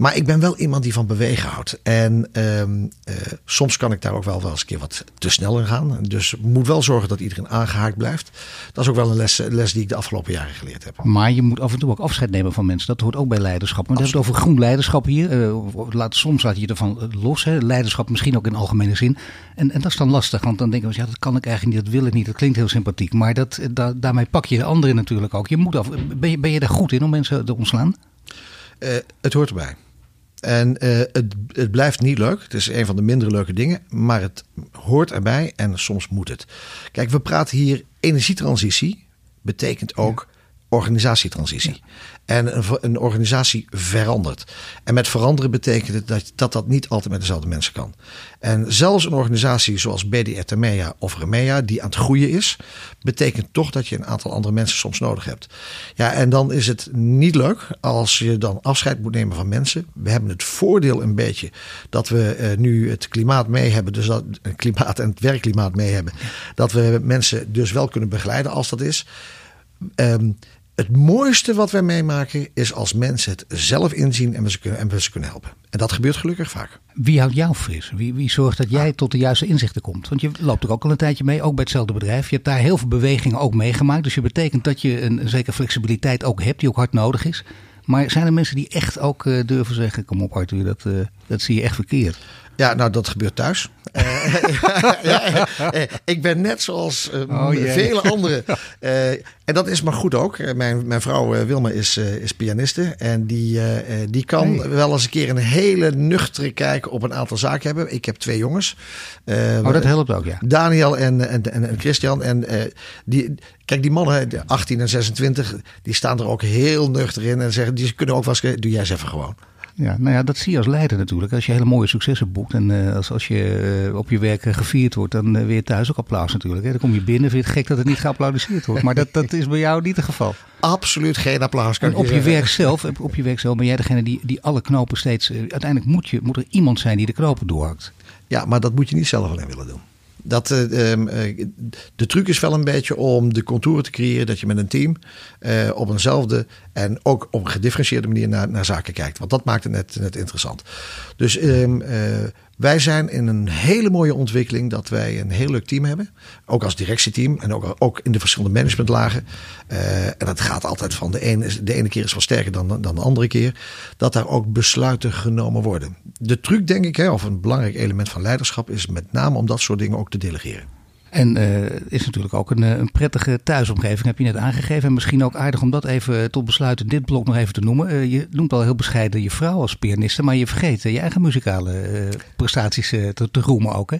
Maar ik ben wel iemand die van bewegen houdt. En ehm, eh, soms kan ik daar ook wel, wel eens een keer wat te snel in gaan. Dus moet wel zorgen dat iedereen aangehaakt blijft. Dat is ook wel een les, les die ik de afgelopen jaren geleerd heb. Maar je moet af en toe ook afscheid nemen van mensen. Dat hoort ook bij leiderschap. Maar we hebben het over groen leiderschap hier. Uh, laat, soms laat je ervan los. Hè. Leiderschap misschien ook in algemene zin. En, en dat is dan lastig. Want dan denken we, ja, dat kan ik eigenlijk niet. Dat wil ik niet. Dat klinkt heel sympathiek. Maar dat, da, daarmee pak je de anderen natuurlijk ook. Je moet af, ben, je, ben je er goed in om mensen te ontslaan? Uh, het hoort erbij. En uh, het, het, blijft niet leuk. Het is een van de mindere leuke dingen. Maar het hoort erbij en soms moet het. Kijk, we praten hier energietransitie. Betekent ook organisatietransitie. En een, een, organisatie verandert. En met veranderen betekent het dat, dat dat niet altijd met dezelfde mensen kan. En zelfs een organisatie zoals BDR Temea of Remea, die aan het groeien is, betekent toch dat je een aantal andere mensen soms nodig hebt. Ja, en dan is het niet leuk als je dan afscheid moet nemen van mensen. We hebben het voordeel een beetje dat we uh, nu het klimaat mee hebben, dus dat het klimaat en het werkklimaat mee hebben, dat we mensen dus wel kunnen begeleiden als dat is. Um, het mooiste wat wij meemaken is als mensen het zelf inzien en we, ze kunnen, en we ze kunnen helpen. En dat gebeurt gelukkig vaak. Wie houdt jou fris? Wie, wie zorgt dat jij tot de juiste inzichten komt? Want je loopt er ook al een tijdje mee, ook bij hetzelfde bedrijf. Je hebt daar heel veel bewegingen ook meegemaakt. Dus je betekent dat je een, zekere flexibiliteit ook hebt, die ook hard nodig is. Maar zijn er mensen die echt ook uh, durven zeggen: Kom op, Arthur, dat, uh, dat zie je echt verkeerd? Ja, nou, dat gebeurt thuis. [laughs] ja, ik ben net zoals uh, oh, vele anderen. Uh, [laughs] en dat is maar goed ook. Mijn, mijn vrouw Wilma is, is pianiste. En die, die kan hey. wel eens een keer een hele nuchtere kijk op een aantal zaken hebben. Ik heb twee jongens. oh, dat helpt ook, ja. Daniel en, en, en, en Christian. En die, kijk, die mannen, 18 en 26, die staan er ook heel nuchter in. En zeggen, die kunnen ook wel eens, doe jij eens even gewoon. Ja, nou ja, dat zie je als leider natuurlijk. Als je hele mooie successen boekt en uh, als, als je uh, op je werk uh, gevierd wordt, dan weer thuis ook applaus natuurlijk. Hè. Dan kom je binnen, vind je het gek dat het niet geapplaudiseerd wordt. Maar dat, dat is bij jou niet het geval. Absoluut geen applaus. Kan en op je, werk zelf, op je werk zelf ben jij degene die, die alle knopen steeds... uiteindelijk moet, je, moet er iemand zijn die de knopen doorhakt. Ja, maar dat moet je niet zelf alleen willen doen. Dat, uh, de truc is wel een beetje om de contouren te creëren dat je met een team uh, op eenzelfde en ook op een gedifferentieerde manier naar, naar zaken kijkt. Want dat maakt het net, net interessant. Dus um, wij zijn in een hele mooie ontwikkeling dat wij een heel leuk team hebben. Ook als directieteam en ook, ook in de verschillende managementlagen. Uh, en dat gaat altijd van de ene, de ene keer is wel sterker dan, dan de andere keer. Dat daar ook besluiten genomen worden. De truc denk ik, hè, of een belangrijk element van leiderschap is met name om dat soort dingen ook te delegeren. En uh, is natuurlijk ook een, een, prettige thuisomgeving, heb je net aangegeven. En misschien ook aardig om dat even tot besluit in dit blok nog even te noemen. Uh, je noemt al heel bescheiden je vrouw als pianiste, maar je vergeet je eigen muzikale prestaties te, te roemen ook. Hè?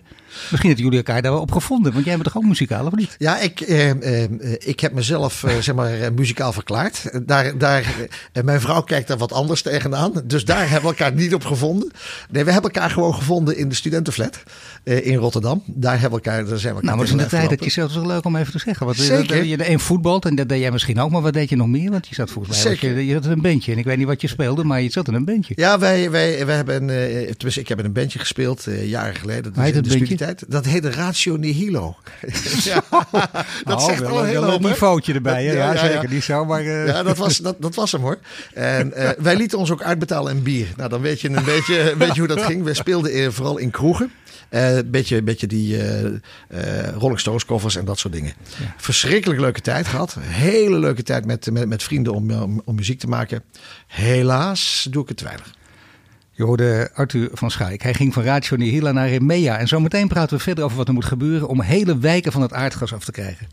Misschien hebben jullie elkaar daar wel op gevonden, want jij bent toch ook muzikaal of niet? Ja, ik, ik heb mezelf zeg maar muzikaal verklaard. Daar, daar, mijn vrouw kijkt daar wat anders tegenaan, dus daar hebben we elkaar niet op gevonden. Nee, we hebben elkaar gewoon gevonden in de studentenflat in Rotterdam. Daar hebben we elkaar, daar zijn we elkaar nou, maar in de tijd dat je zelf zo leuk om even te zeggen. Wat, Zeker. Je een voetbalt en dat deed jij misschien ook, maar wat deed je nog meer? Want je zat volgens mij, je, je zat in een bandje. En ik weet niet wat je speelde, maar je zat in een bandje. Ja, wij, wij, wij hebben, tenminste ik heb in een bandje gespeeld jaren geleden. Dat, in de dat heette Ratio Nihilo. [laughs] ja, [laughs] dat oh, zegt wel al heel een niveautje erbij. Ja, ja, zeker. Die zou maar, uh... Ja, dat was, dat, dat was hem hoor. En [laughs] wij lieten ons ook uitbetalen in bier. Nou, dan weet je een beetje, weet je hoe dat ging. We speelden vooral in kroegen. Een uh, beetje, beetje die Rolling Stones covers en dat soort dingen. Verschrikkelijk leuke tijd gehad. Hele leuke tijd met, met, met vrienden om, om, om, muziek te maken. Helaas doe ik het weinig. Je hoorde Arthur van Schaik. Hij ging van Ratio Nihila naar Remea. En zometeen praten we verder over wat er moet gebeuren om hele wijken van het aardgas af te krijgen.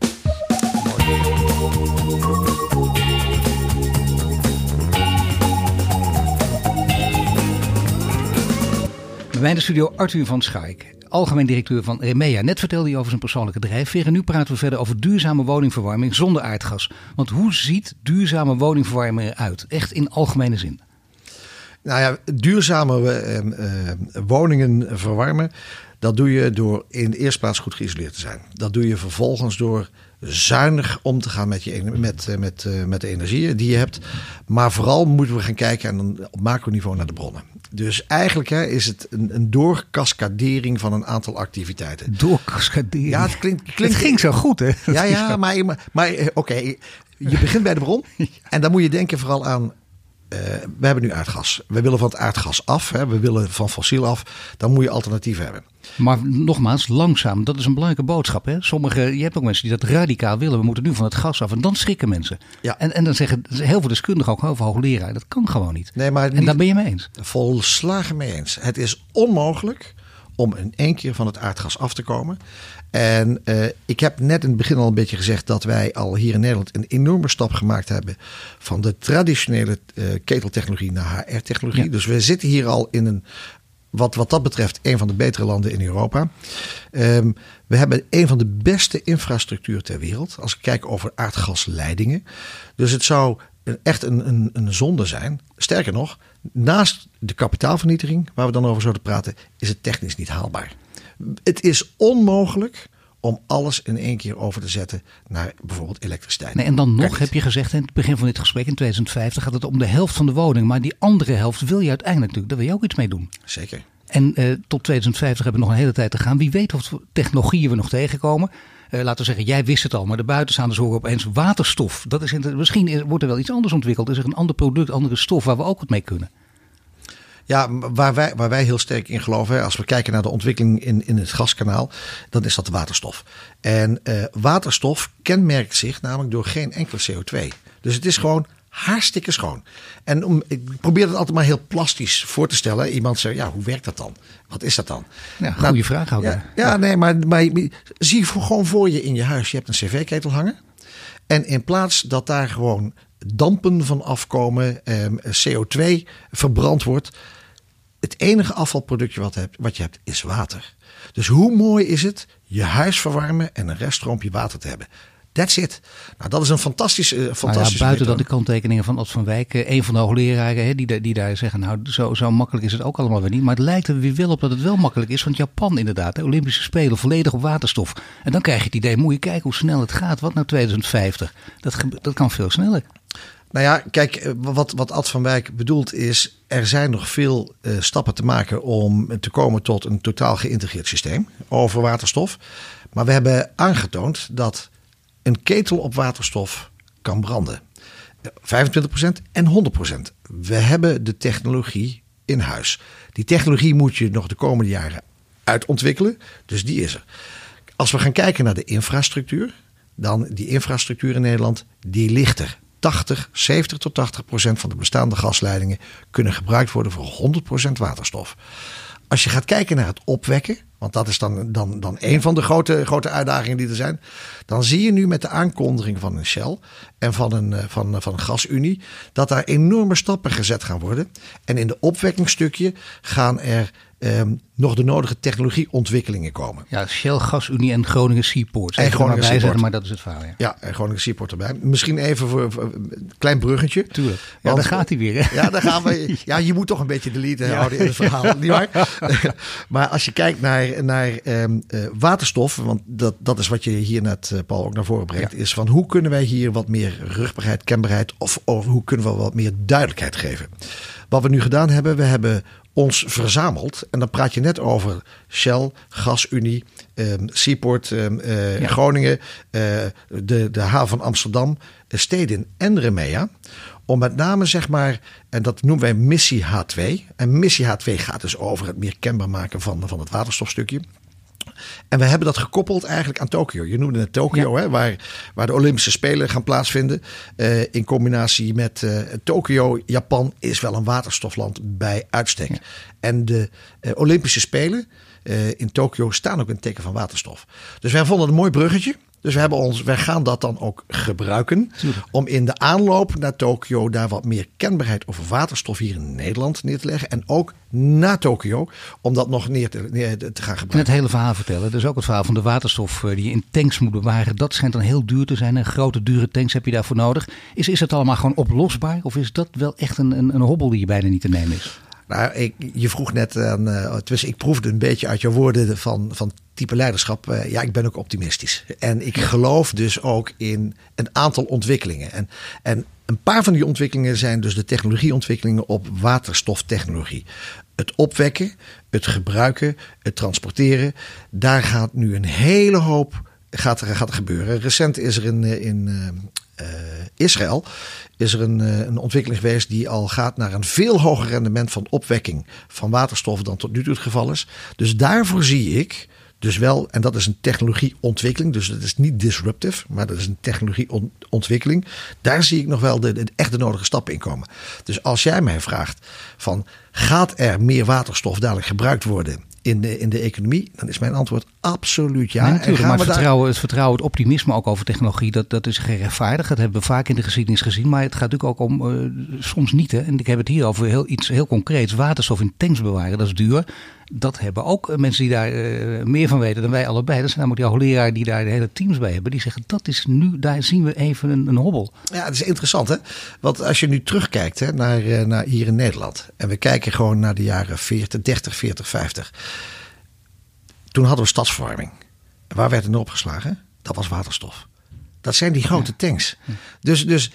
Bij mij de studio Arthur van Schaik, algemeen directeur van Remea. Net vertelde hij over zijn persoonlijke drijfveer. En nu praten we verder over duurzame woningverwarming zonder aardgas. Want hoe ziet duurzame woningverwarming eruit? Echt in algemene zin. Nou ja, duurzame uh, uh, woningen verwarmen. Dat doe je door in de eerste plaats goed geïsoleerd te zijn. Dat doe je vervolgens door zuinig om te gaan met, je, met, met, met de energieën die je hebt. Maar vooral moeten we gaan kijken en dan op macroniveau naar de bronnen. Dus eigenlijk hè, is het een, een doorkaskadering van een aantal activiteiten. Doorkaskadering? Ja, het klinkt... klinkt het ging zo goed, hè? Ja, ja, maar, maar, maar oké. Okay, je begint bij de bron. [laughs] En dan moet je denken vooral aan uh, we hebben nu aardgas. We willen van het aardgas af. Hè. We willen van fossiel af. Dan moet je alternatieven hebben. Maar nogmaals, langzaam. Dat is een belangrijke boodschap. Hè? Sommige, je hebt ook mensen die dat radicaal willen. We moeten nu van het gas af. En dan schrikken mensen. Ja. En, en dan zeggen heel veel deskundigen, ook heel veel hoogleraren. Dat kan gewoon niet. Nee, maar en daar ben je mee eens. Volslagen mee eens. Het is onmogelijk om in één keer van het aardgas af te komen. En uh, ik heb net in het begin al een beetje gezegd dat wij al hier in Nederland een enorme stap gemaakt hebben van de traditionele uh, keteltechnologie naar HR-technologie. Ja. Dus we zitten hier al in een, wat, wat dat betreft, een van de betere landen in Europa. Um, we hebben een van de beste infrastructuur ter wereld als ik kijk over aardgasleidingen. Dus het zou echt een, een, een zonde zijn. Sterker nog, naast de kapitaalvernietiging, waar we dan over zouden praten, is het technisch niet haalbaar. Het is onmogelijk om alles in één keer over te zetten naar bijvoorbeeld elektriciteit. Nee, en dan nog heb je gezegd in het begin van dit gesprek in 2050 gaat het om de helft van de woning. Maar die andere helft wil je uiteindelijk natuurlijk, daar wil je ook iets mee doen. Zeker. En uh, tot 2050 hebben we nog een hele tijd te gaan. Wie weet wat technologieën we nog tegenkomen. Uh, laten we zeggen, jij wist het al, maar de buitenstaanders horen opeens waterstof. Dat is misschien wordt er wel iets anders ontwikkeld. Is er een ander product, andere stof waar we ook wat mee kunnen? Ja, waar wij, waar wij heel sterk in geloven, als we kijken naar de ontwikkeling in, in het gaskanaal, dan is dat de waterstof. En uh, waterstof kenmerkt zich namelijk door geen enkele CO2. Dus het is gewoon hartstikke schoon. En om, ik probeer het altijd maar heel plastisch voor te stellen. Iemand zegt, ja, hoe werkt dat dan? Wat is dat dan? Ja, goede nou, vraag ook. Ja, ja, nee, maar, maar zie gewoon voor je in je huis. Je hebt een cv-ketel hangen. En in plaats dat daar gewoon dampen van afkomen, eh, CO2 verbrand wordt. Het enige afvalproductje wat, hebt, wat je hebt is water. Dus hoe mooi is het je huis verwarmen en een reststroompje water te hebben? That's it. Nou, dat is een fantastische, fantastische nou ja, Buiten dat de kanttekeningen van Ad van Wijk, een van de hoogleraren, hè, die, die daar zeggen, nou zo, zo makkelijk is het ook allemaal weer niet. Maar het lijkt er weer wel op dat het wel makkelijk is. Want Japan inderdaad, de Olympische Spelen, volledig op waterstof. En dan krijg je het idee, moet je kijken hoe snel het gaat. Wat nou 2050? Dat, dat kan veel sneller. Nou ja, kijk, wat, wat Ad van Wijk bedoelt is, er zijn nog veel uh, stappen te maken om te komen tot een totaal geïntegreerd systeem over waterstof. Maar we hebben aangetoond dat een ketel op waterstof kan branden. 25% en 100%. We hebben de technologie in huis. Die technologie moet je nog de komende jaren uitontwikkelen, dus die is er. Als we gaan kijken naar de infrastructuur, dan die infrastructuur in Nederland, die ligt er. 80, 70 tot 80 procent van de bestaande gasleidingen kunnen gebruikt worden voor 100 procent waterstof. Als je gaat kijken naar het opwekken, want dat is dan, dan, dan een van de grote, grote uitdagingen die er zijn. Dan zie je nu met de aankondiging van een Shell en van een, van, van een gasunie. dat daar enorme stappen gezet gaan worden. En in de opwekkingsstukje gaan er um, nog de nodige technologieontwikkelingen komen. Ja, Shell, Gasunie en Groningen Seaport. En Groningen Seaport. Zetten, maar dat is het verhaal. Ja, ja en Groningen Seaport erbij. Misschien even voor, voor een klein bruggetje. Tuurlijk. Ja, daar gaat hij weer. Hè? Ja, daar gaan we. [laughs] Ja, je moet toch een beetje de lead houden in het verhaal. [laughs] Niet waar? [laughs] maar als je kijkt naar, naar um, uh, waterstof, want dat, dat is wat je hier net, uh, Paul, ook naar voren brengt, is van hoe kunnen wij hier wat meer rugbaarheid, kenbaarheid of, of hoe kunnen we wat meer duidelijkheid geven? Wat we nu gedaan hebben, we hebben ons verzameld. En dan praat je net over Shell, GasUnie, um, Seaport, uh, ja. Groningen, uh, de, de haven van Amsterdam, Stedin en Remea. Om met name zeg maar, en dat noemen wij missie H2. En missie H2 gaat dus over het meer kenbaar maken van, van het waterstofstukje. En we hebben dat gekoppeld eigenlijk aan Tokio. Je noemde het Tokio, ja. hè, waar, waar de Olympische Spelen gaan plaatsvinden. Uh, in combinatie met uh, Tokio, Japan is wel een waterstofland bij uitstek. Ja. En de uh, Olympische Spelen in Tokio staan ook in het teken van waterstof. Dus wij vonden het een mooi bruggetje. Dus we hebben ons, wij gaan dat dan ook gebruiken. Om in de aanloop naar Tokio daar wat meer kenbaarheid over waterstof hier in Nederland neer te leggen. En ook na Tokio om dat nog neer te, neer te gaan gebruiken. En het hele verhaal vertellen. Dus ook het verhaal van de waterstof die je in tanks moet bewaren. Dat schijnt dan heel duur te zijn. En grote dure tanks heb je daarvoor nodig. Is, is het allemaal gewoon oplosbaar? Of is dat wel echt een, een, een hobbel die je bijna niet te nemen is? Nou, ik, je vroeg net aan, uh, dus ik proefde een beetje uit jouw woorden van, van type leiderschap. Uh, ja, ik ben ook optimistisch. En ik geloof dus ook in een aantal ontwikkelingen. En, en een paar van die ontwikkelingen zijn dus de technologieontwikkelingen op waterstoftechnologie. Het opwekken, het gebruiken, het transporteren. Daar gaat nu een hele hoop gaat er, gaat er gebeuren. Recent is er in, in Israël is er een, een ontwikkeling geweest die al gaat naar een veel hoger rendement van opwekking van waterstof dan tot nu toe het geval is. Dus daarvoor zie ik dus wel, en dat is een technologieontwikkeling, dus dat is niet disruptive, maar dat is een technologieontwikkeling. Daar zie ik nog wel de, de echt de nodige stappen in komen. Dus als jij mij vraagt van gaat er meer waterstof dadelijk gebruikt worden in de, in de economie? Dan is mijn antwoord absoluut ja. Nee, natuurlijk, maar het vertrouwen, het vertrouwen, het optimisme ook over technologie, dat, dat is gerechtvaardigd. Dat hebben we vaak in de geschiedenis gezien. Maar het gaat natuurlijk ook om, uh, soms niet. Hè. En ik heb het hier over heel, iets heel concreets. Waterstof in tanks bewaren, dat is duur. Dat hebben ook mensen die daar uh, meer van weten dan wij allebei. Dat zijn namelijk die hoogleraar die daar de hele teams bij hebben. Die zeggen, dat is nu, daar zien we even een, een hobbel. Ja, het is interessant hè. Want als je nu terugkijkt hè, naar, uh, naar hier in Nederland. En we kijken gewoon naar de jaren 40, 30, 40, 50 toen hadden we stadsverwarming. Waar werd er opgeslagen? Dat was waterstof. Dat zijn die grote tanks. Dus, dus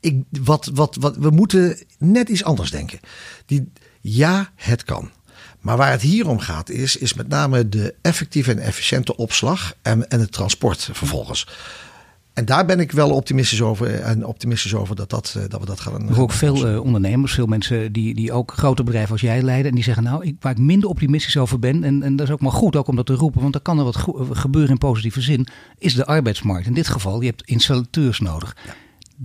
ik, wat, wat, wat, we moeten net iets anders denken. Die, ja, het kan. Maar waar het hier om gaat is, is met name de effectieve en efficiënte opslag en, en het transport vervolgens. En daar ben ik wel optimistisch over. En optimistisch over dat, dat, dat we dat gaan. Er ook veel uh, ondernemers, veel mensen die, die ook grote bedrijven als jij leiden. En die zeggen nou, ik, waar ik minder optimistisch over ben. En, en dat is ook maar goed ook om dat te roepen. Want er kan er wat gebeuren in positieve zin. Is de arbeidsmarkt. In dit geval, je hebt installateurs nodig. Ja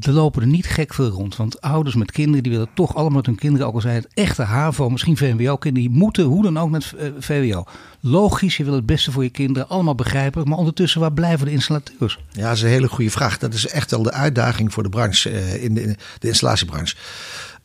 er lopen er niet gek veel rond. Want ouders met kinderen, die willen toch allemaal met hun kinderen, ook al zijn het echte HAVO, misschien VWO-kinderen, die moeten hoe dan ook met VWO. Logisch, je wil het beste voor je kinderen, allemaal begrijpelijk. Maar ondertussen, waar blijven de installateurs? Ja, dat is een hele goede vraag. Dat is echt wel de uitdaging voor de branche, uh, in de, in de installatiebranche.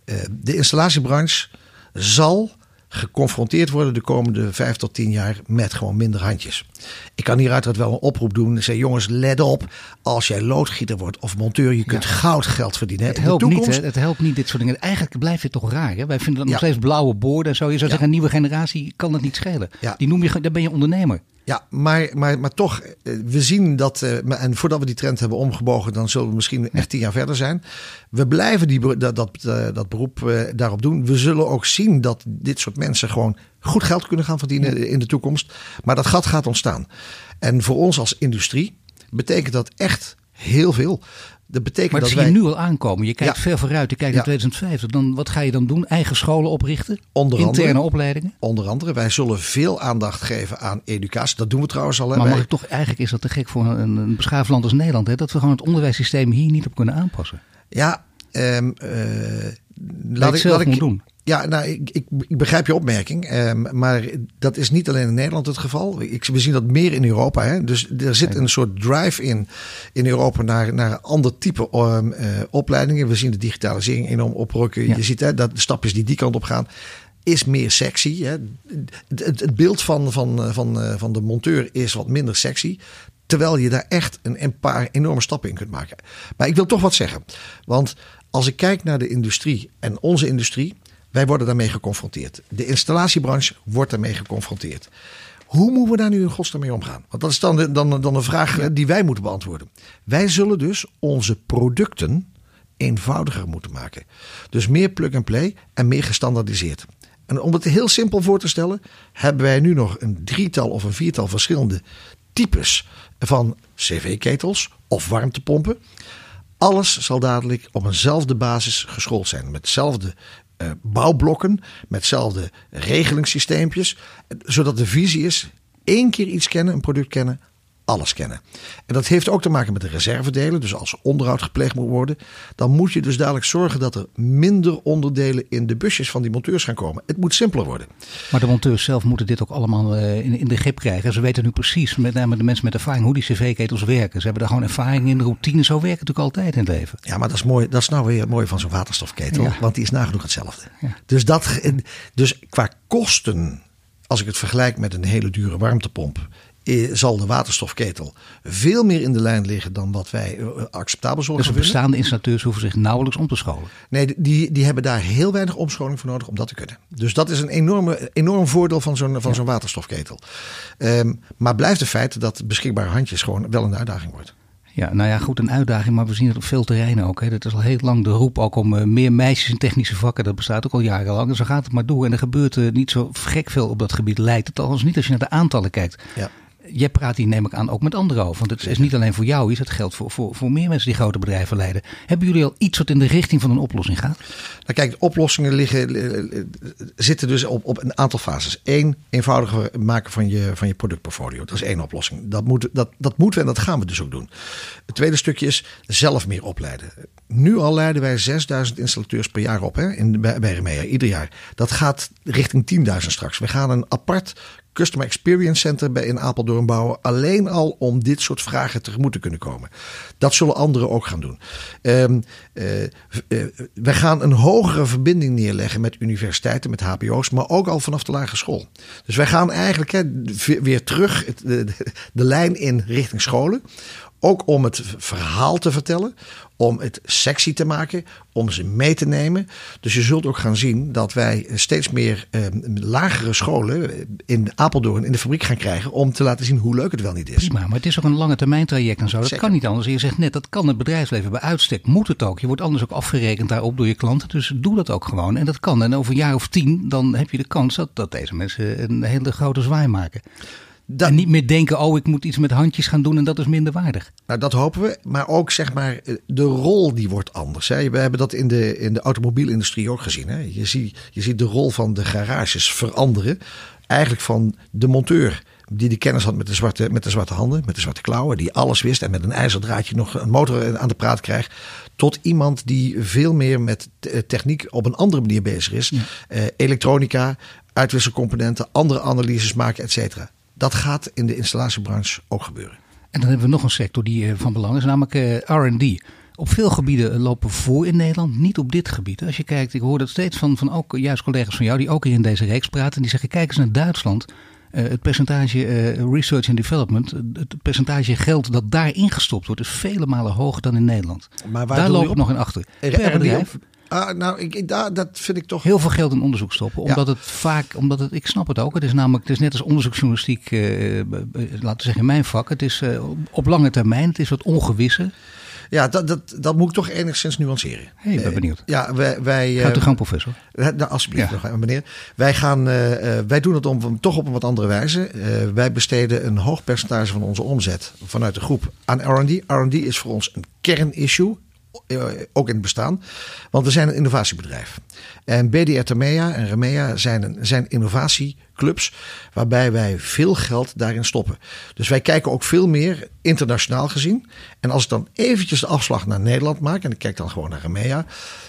Uh, de installatiebranche zal geconfronteerd worden de komende vijf tot tien jaar met gewoon minder handjes. Ik kan hieruit dat wel een oproep doen. Zeg jongens, let op. Als jij loodgieter wordt of monteur, je kunt ja. goud geld verdienen. Het helpt, niet, hè? het helpt niet dit soort dingen. Eigenlijk blijft het toch raar. Hè? Wij vinden dat nog steeds blauwe borden en zo. Je zou zeggen, een nieuwe generatie kan het niet schelen. Die noem je, dan ben je ondernemer. Ja, maar, maar, maar toch, we zien dat, en voordat we die trend hebben omgebogen, dan zullen we misschien echt tien jaar verder zijn. We blijven die, dat, dat, dat beroep daarop doen. We zullen ook zien dat dit soort mensen gewoon goed geld kunnen gaan verdienen in de toekomst. Maar dat gat gaat ontstaan. En voor ons als industrie betekent dat echt heel veel. Dat betekent maar dat zie wij... je nu al aankomen. Je kijkt ja. ver vooruit. Je kijkt ja. naar 2050. Dan, wat ga je dan doen? Eigen scholen oprichten? Onder interne andere, opleidingen? Onder andere. Wij zullen veel aandacht geven aan educatie. Dat doen we trouwens al. Hè? Maar mag wij... ik toch, eigenlijk is dat te gek voor een, een beschaafd land als Nederland. Hè? Dat we gewoon het onderwijssysteem hier niet op kunnen aanpassen. Ja, um, uh, laat ik, laat ik doen. Ja, nou, ik, ik, ik, begrijp je opmerking. Um, maar dat is niet alleen in Nederland het geval. Ik, we zien dat meer in Europa. Hè? Dus er zit een soort drive in, in Europa naar, naar ander type um, uh, opleidingen. We zien de digitalisering enorm oprukken. Ja. Je ziet hè, dat de stapjes die die kant op gaan is meer sexy. Hè? Het, het, het, beeld van, van, van, van de monteur is wat minder sexy. Terwijl je daar echt een, een paar enorme stappen in kunt maken. Maar ik wil toch wat zeggen. Want als ik kijk naar de industrie en onze industrie. Wij worden daarmee geconfronteerd. De installatiebranche wordt daarmee geconfronteerd. Hoe moeten we daar nu in godsnaam mee omgaan? Want dat is dan, de, dan, dan een vraag die wij moeten beantwoorden. Wij zullen dus onze producten eenvoudiger moeten maken. Dus meer plug-and-play en meer gestandaardiseerd. En om het heel simpel voor te stellen, hebben wij nu nog een drietal of een viertal verschillende types van cv-ketels of warmtepompen. Alles zal dadelijk op eenzelfde basis geschoold zijn. Met dezelfde uh, bouwblokken, met dezelfde regelingssysteempjes. Zodat de visie is, één keer iets kennen, een product kennen, alles kennen. En dat heeft ook te maken met de reservedelen. Dus als onderhoud gepleegd moet worden, dan moet je dus dadelijk zorgen dat er minder onderdelen in de busjes van die monteurs gaan komen. Het moet simpeler worden. Maar de monteurs zelf moeten dit ook allemaal in, in de grip krijgen. Ze weten nu precies, met name de mensen met ervaring, hoe die cv-ketels werken. Ze hebben daar gewoon ervaring in, de routine. Zo werken natuurlijk altijd in het leven. Ja, maar dat is mooi. Dat is nou weer het mooie van zo'n waterstofketel. Ja. Want die is nagenoeg hetzelfde. Ja. Dus, dat, dus qua kosten, als ik het vergelijk met een hele dure warmtepomp zal de waterstofketel veel meer in de lijn liggen dan wat wij acceptabel zullen dus de bestaande installateurs hoeven zich nauwelijks om te scholen? Nee, die, die hebben daar heel weinig omscholing voor nodig om dat te kunnen. Dus dat is een enorme, enorm voordeel van zo'n van ja. zo'n waterstofketel. Um, maar blijft het feit dat beschikbare handjes gewoon wel een uitdaging wordt. Ja, nou ja, goed, een uitdaging, maar we zien het op veel terreinen ook. Hè. Dat is al heel lang de roep ook om uh, meer meisjes in technische vakken. Dat bestaat ook al jarenlang. Dus dan gaat het maar door. En er gebeurt uh, niet zo gek veel op dat gebied, lijkt het althans niet als je naar de aantallen kijkt. Ja. Jij praat hier neem ik aan ook met anderen over. Want het is niet alleen voor jou iets, het geldt voor, voor, voor meer mensen die grote bedrijven leiden. Hebben jullie al iets wat in de richting van een oplossing gaat? Nou kijk, de oplossingen liggen, eh, eh, zitten dus op, op een aantal fases. Eén, eenvoudiger maken van je, van je productportfolio. Dat is één oplossing. Dat, moet, dat, dat moeten we en dat gaan we dus ook doen. Het tweede stukje is zelf meer opleiden. Nu al leiden wij 6000 installateurs per jaar op hè, in, bij, bij Remea, ieder jaar. Dat gaat richting 10.000 straks. We gaan een apart Customer Experience Center bij in Apeldoorn bouwen. Alleen al om dit soort vragen tegemoet te kunnen komen. Dat zullen anderen ook gaan doen. Um, uh, uh, wij gaan een hogere verbinding neerleggen met universiteiten, met HBO's, maar ook al vanaf de lagere school. Dus wij gaan eigenlijk weer terug de lijn in richting scholen. Ook om het verhaal te vertellen, om het sexy te maken, om ze mee te nemen. Dus je zult ook gaan zien dat wij steeds meer eh, lagere scholen in Apeldoorn in de fabriek gaan krijgen om te laten zien hoe leuk het wel niet is. Prima, maar het is ook een lange termijn traject en zo. Dat Zeker. kan niet anders. Je zegt net, dat kan het bedrijfsleven bij uitstek. Moet het ook. Je wordt anders ook afgerekend daarop door je klanten. Dus doe dat ook gewoon. En dat kan. En over een jaar of tien, dan heb je de kans dat, dat deze mensen een hele grote zwaai maken. Dat, en niet meer denken, oh, ik moet iets met handjes gaan doen en dat is minder waardig. Nou, dat hopen we. Maar ook zeg maar, de rol die wordt anders. Hè. We hebben dat in de, in de automobielindustrie ook gezien. Hè. Je, ziet, je ziet de rol van de garages veranderen. Eigenlijk van de monteur die de kennis had met de, zwarte, met de zwarte handen, met de zwarte klauwen, die alles wist en met een ijzerdraadje nog een motor aan de praat krijgt, tot iemand die veel meer met techniek op een andere manier bezig is. Ja. Uh, elektronica, uitwisselcomponenten, andere analyses maken, et cetera. Dat gaat in de installatiebranche ook gebeuren. En dan hebben we nog een sector die eh, van belang is, namelijk eh, RD. Op veel gebieden lopen we voor in Nederland, niet op dit gebied. Als je kijkt, ik hoor dat steeds van, van ook juist collega's van jou die ook hier in deze reeks praten. Die zeggen: kijk eens naar Duitsland. Uh, het percentage uh, research and development, het percentage geld dat daar ingestopt wordt, is vele malen hoger dan in Nederland. Maar waar daar lopen we nog in achter. Per bedrijf. Ah, nou, ik, daar, dat vind ik toch. Heel veel geld in onderzoek stoppen. Omdat ja. het vaak, omdat het, ik snap het ook. Het is namelijk, het is net als onderzoeksjournalistiek, uh, laten we zeggen in mijn vak. Het is uh, op lange termijn, het is wat ongewisse. Ja, dat, dat, dat moet ik toch enigszins nuanceren. Hey, ik ben benieuwd. Uh, ja, wij, wij, Gaat u gang, professor? Nou, alsjeblieft, ja. nog, meneer. Wij, gaan, wij doen het om, toch op een wat andere wijze. wij besteden een hoog percentage van onze omzet vanuit de groep aan R&D. R&D is voor ons een kernissue ook in het bestaan. Want we zijn een innovatiebedrijf. En BDR Temea en Remea zijn, een, zijn innovatieclubs waarbij wij veel geld daarin stoppen. Dus wij kijken ook veel meer internationaal gezien. En als ik dan eventjes de afslag naar Nederland maak en ik kijk dan gewoon naar Remea.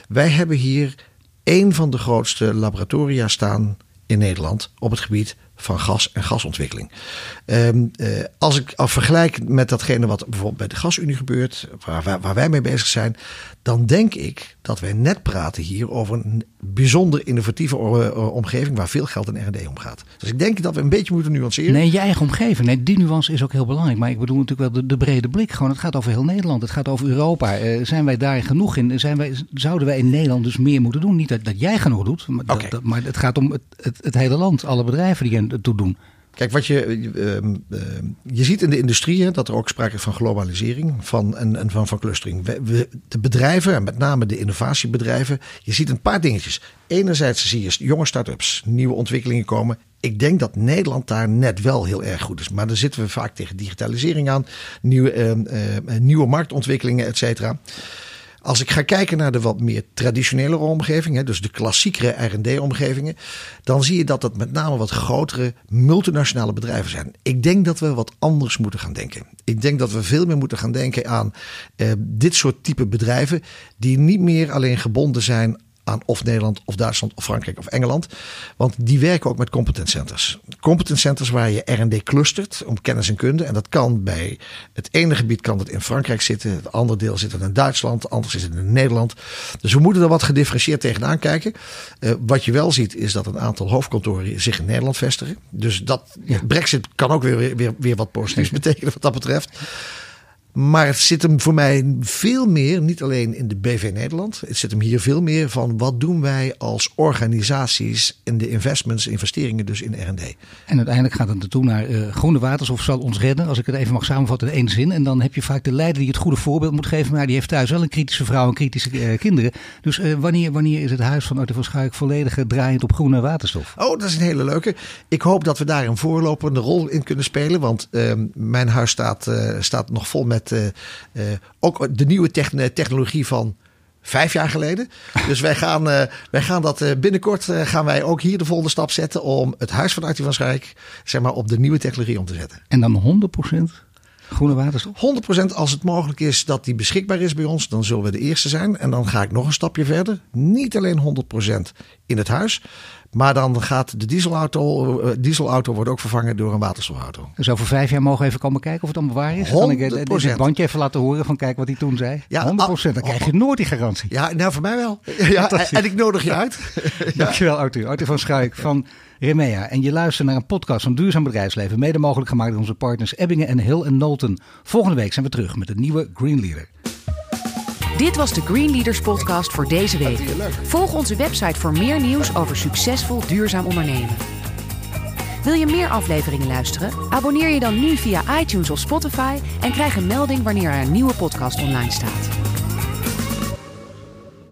Wij hebben hier een van de grootste laboratoria staan in Nederland op het gebied van gas en gasontwikkeling. Um, uh, als ik al vergelijk met datgene wat bijvoorbeeld bij de Gasunie gebeurt, waar, waar, waar wij mee bezig zijn, dan denk ik dat wij net praten hier over een bijzonder innovatieve omgeving waar veel geld in R&D omgaat. Dus ik denk dat we een beetje moeten nuanceren. Nee, je eigen omgeving. Nee, die nuance is ook heel belangrijk. Maar ik bedoel natuurlijk wel de, de brede blik. Gewoon, het gaat over heel Nederland. Het gaat over Europa. Uh, zijn wij daar genoeg in? Zijn wij, zouden wij in Nederland dus meer moeten doen? Niet dat, dat jij genoeg doet, maar, okay. dat, maar het gaat om het, het, het, hele land. Alle bedrijven die toe doen. Kijk, wat je, uh, uh, je ziet in de industrie hè, dat er ook sprake is van globalisering van, en, en van, clustering. We, de bedrijven, en met name de innovatiebedrijven, je ziet een paar dingetjes. Enerzijds zie je jonge start-ups, nieuwe ontwikkelingen komen. Ik denk dat Nederland daar net wel heel erg goed is. Maar dan zitten we vaak tegen digitalisering aan, nieuwe, uh, nieuwe marktontwikkelingen, et cetera. Als ik ga kijken naar de wat meer traditionele omgevingen, dus de klassiekere RD-omgevingen, dan zie je dat het met name wat grotere multinationale bedrijven zijn. Ik denk dat we wat anders moeten gaan denken. Ik denk dat we veel meer moeten gaan denken aan eh, dit soort type bedrijven, die niet meer alleen gebonden zijn aan of Nederland of Duitsland of Frankrijk of Engeland. Want die werken ook met competence centers. Competence centers waar je R&D clustert om kennis en kunde. En dat kan bij het ene gebied kan dat in Frankrijk zitten. Het andere deel zit in Duitsland. Anders is het in Nederland. Dus we moeten er wat gedifferentieerd tegenaan kijken. Uh, wat je wel ziet is dat een aantal hoofdkantoren zich in Nederland vestigen. Dus dat ja. Brexit kan ook weer, weer, weer wat positiefs [laughs] betekenen wat dat betreft. Maar het zit hem voor mij veel meer, niet alleen in de BV Nederland. Het zit hem hier veel meer van wat doen wij als organisaties in de investments, investeringen dus in R&D. En uiteindelijk gaat het naartoe naar uh, groene waterstof zal ons redden. Als ik het even mag samenvatten in één zin. En dan heb je vaak de leider die het goede voorbeeld moet geven. Maar die heeft thuis wel een kritische vrouw en kritische uh, kinderen. Dus uh, wanneer, wanneer is het huis van Arthur van Schuik volledig draaiend op groene waterstof? Oh, dat is een hele leuke. Ik hoop dat we daar een voorlopende rol in kunnen spelen. Want ehm, mijn huis staat, staat nog vol met ook de nieuwe technologie van vijf jaar geleden. [laughs] Dus wij gaan, uh, wij gaan dat uh, binnenkort uh, gaan wij ook hier de volgende stap zetten om het huis van Artie van Schaik zeg maar, op de nieuwe technologie om te zetten. En dan 100% groene waterstof? 100% als het mogelijk is dat die beschikbaar is bij ons, dan zullen we de eerste zijn. En dan ga ik nog een stapje verder. Niet alleen 100% in het huis, maar dan gaat de dieselauto, uh, dieselauto wordt ook vervangen door een waterstofauto. Dus over vijf jaar mogen we even komen kijken of het allemaal waar is? 100%. Kan ik dit bandje even laten horen van kijk wat hij toen zei? Ja, 100%. Dan krijg je nooit die garantie. Ja, nou voor mij wel. [laughs] [laughs] Ja, en ik nodig je uit. [laughs] Dankjewel Arthur. Arthur van Schuik van Remea. En je luistert naar een podcast van Duurzaam Bedrijfsleven. Mede mogelijk gemaakt door onze partners Ebbingen en Hill en Nolten. Volgende week zijn we terug met een nieuwe Green Leader. Dit was de Green Leaders podcast voor deze week. Volg onze website voor meer nieuws over succesvol duurzaam ondernemen. Wil je meer afleveringen luisteren? Abonneer je dan nu via iTunes of Spotify en krijg een melding wanneer er een nieuwe podcast online staat.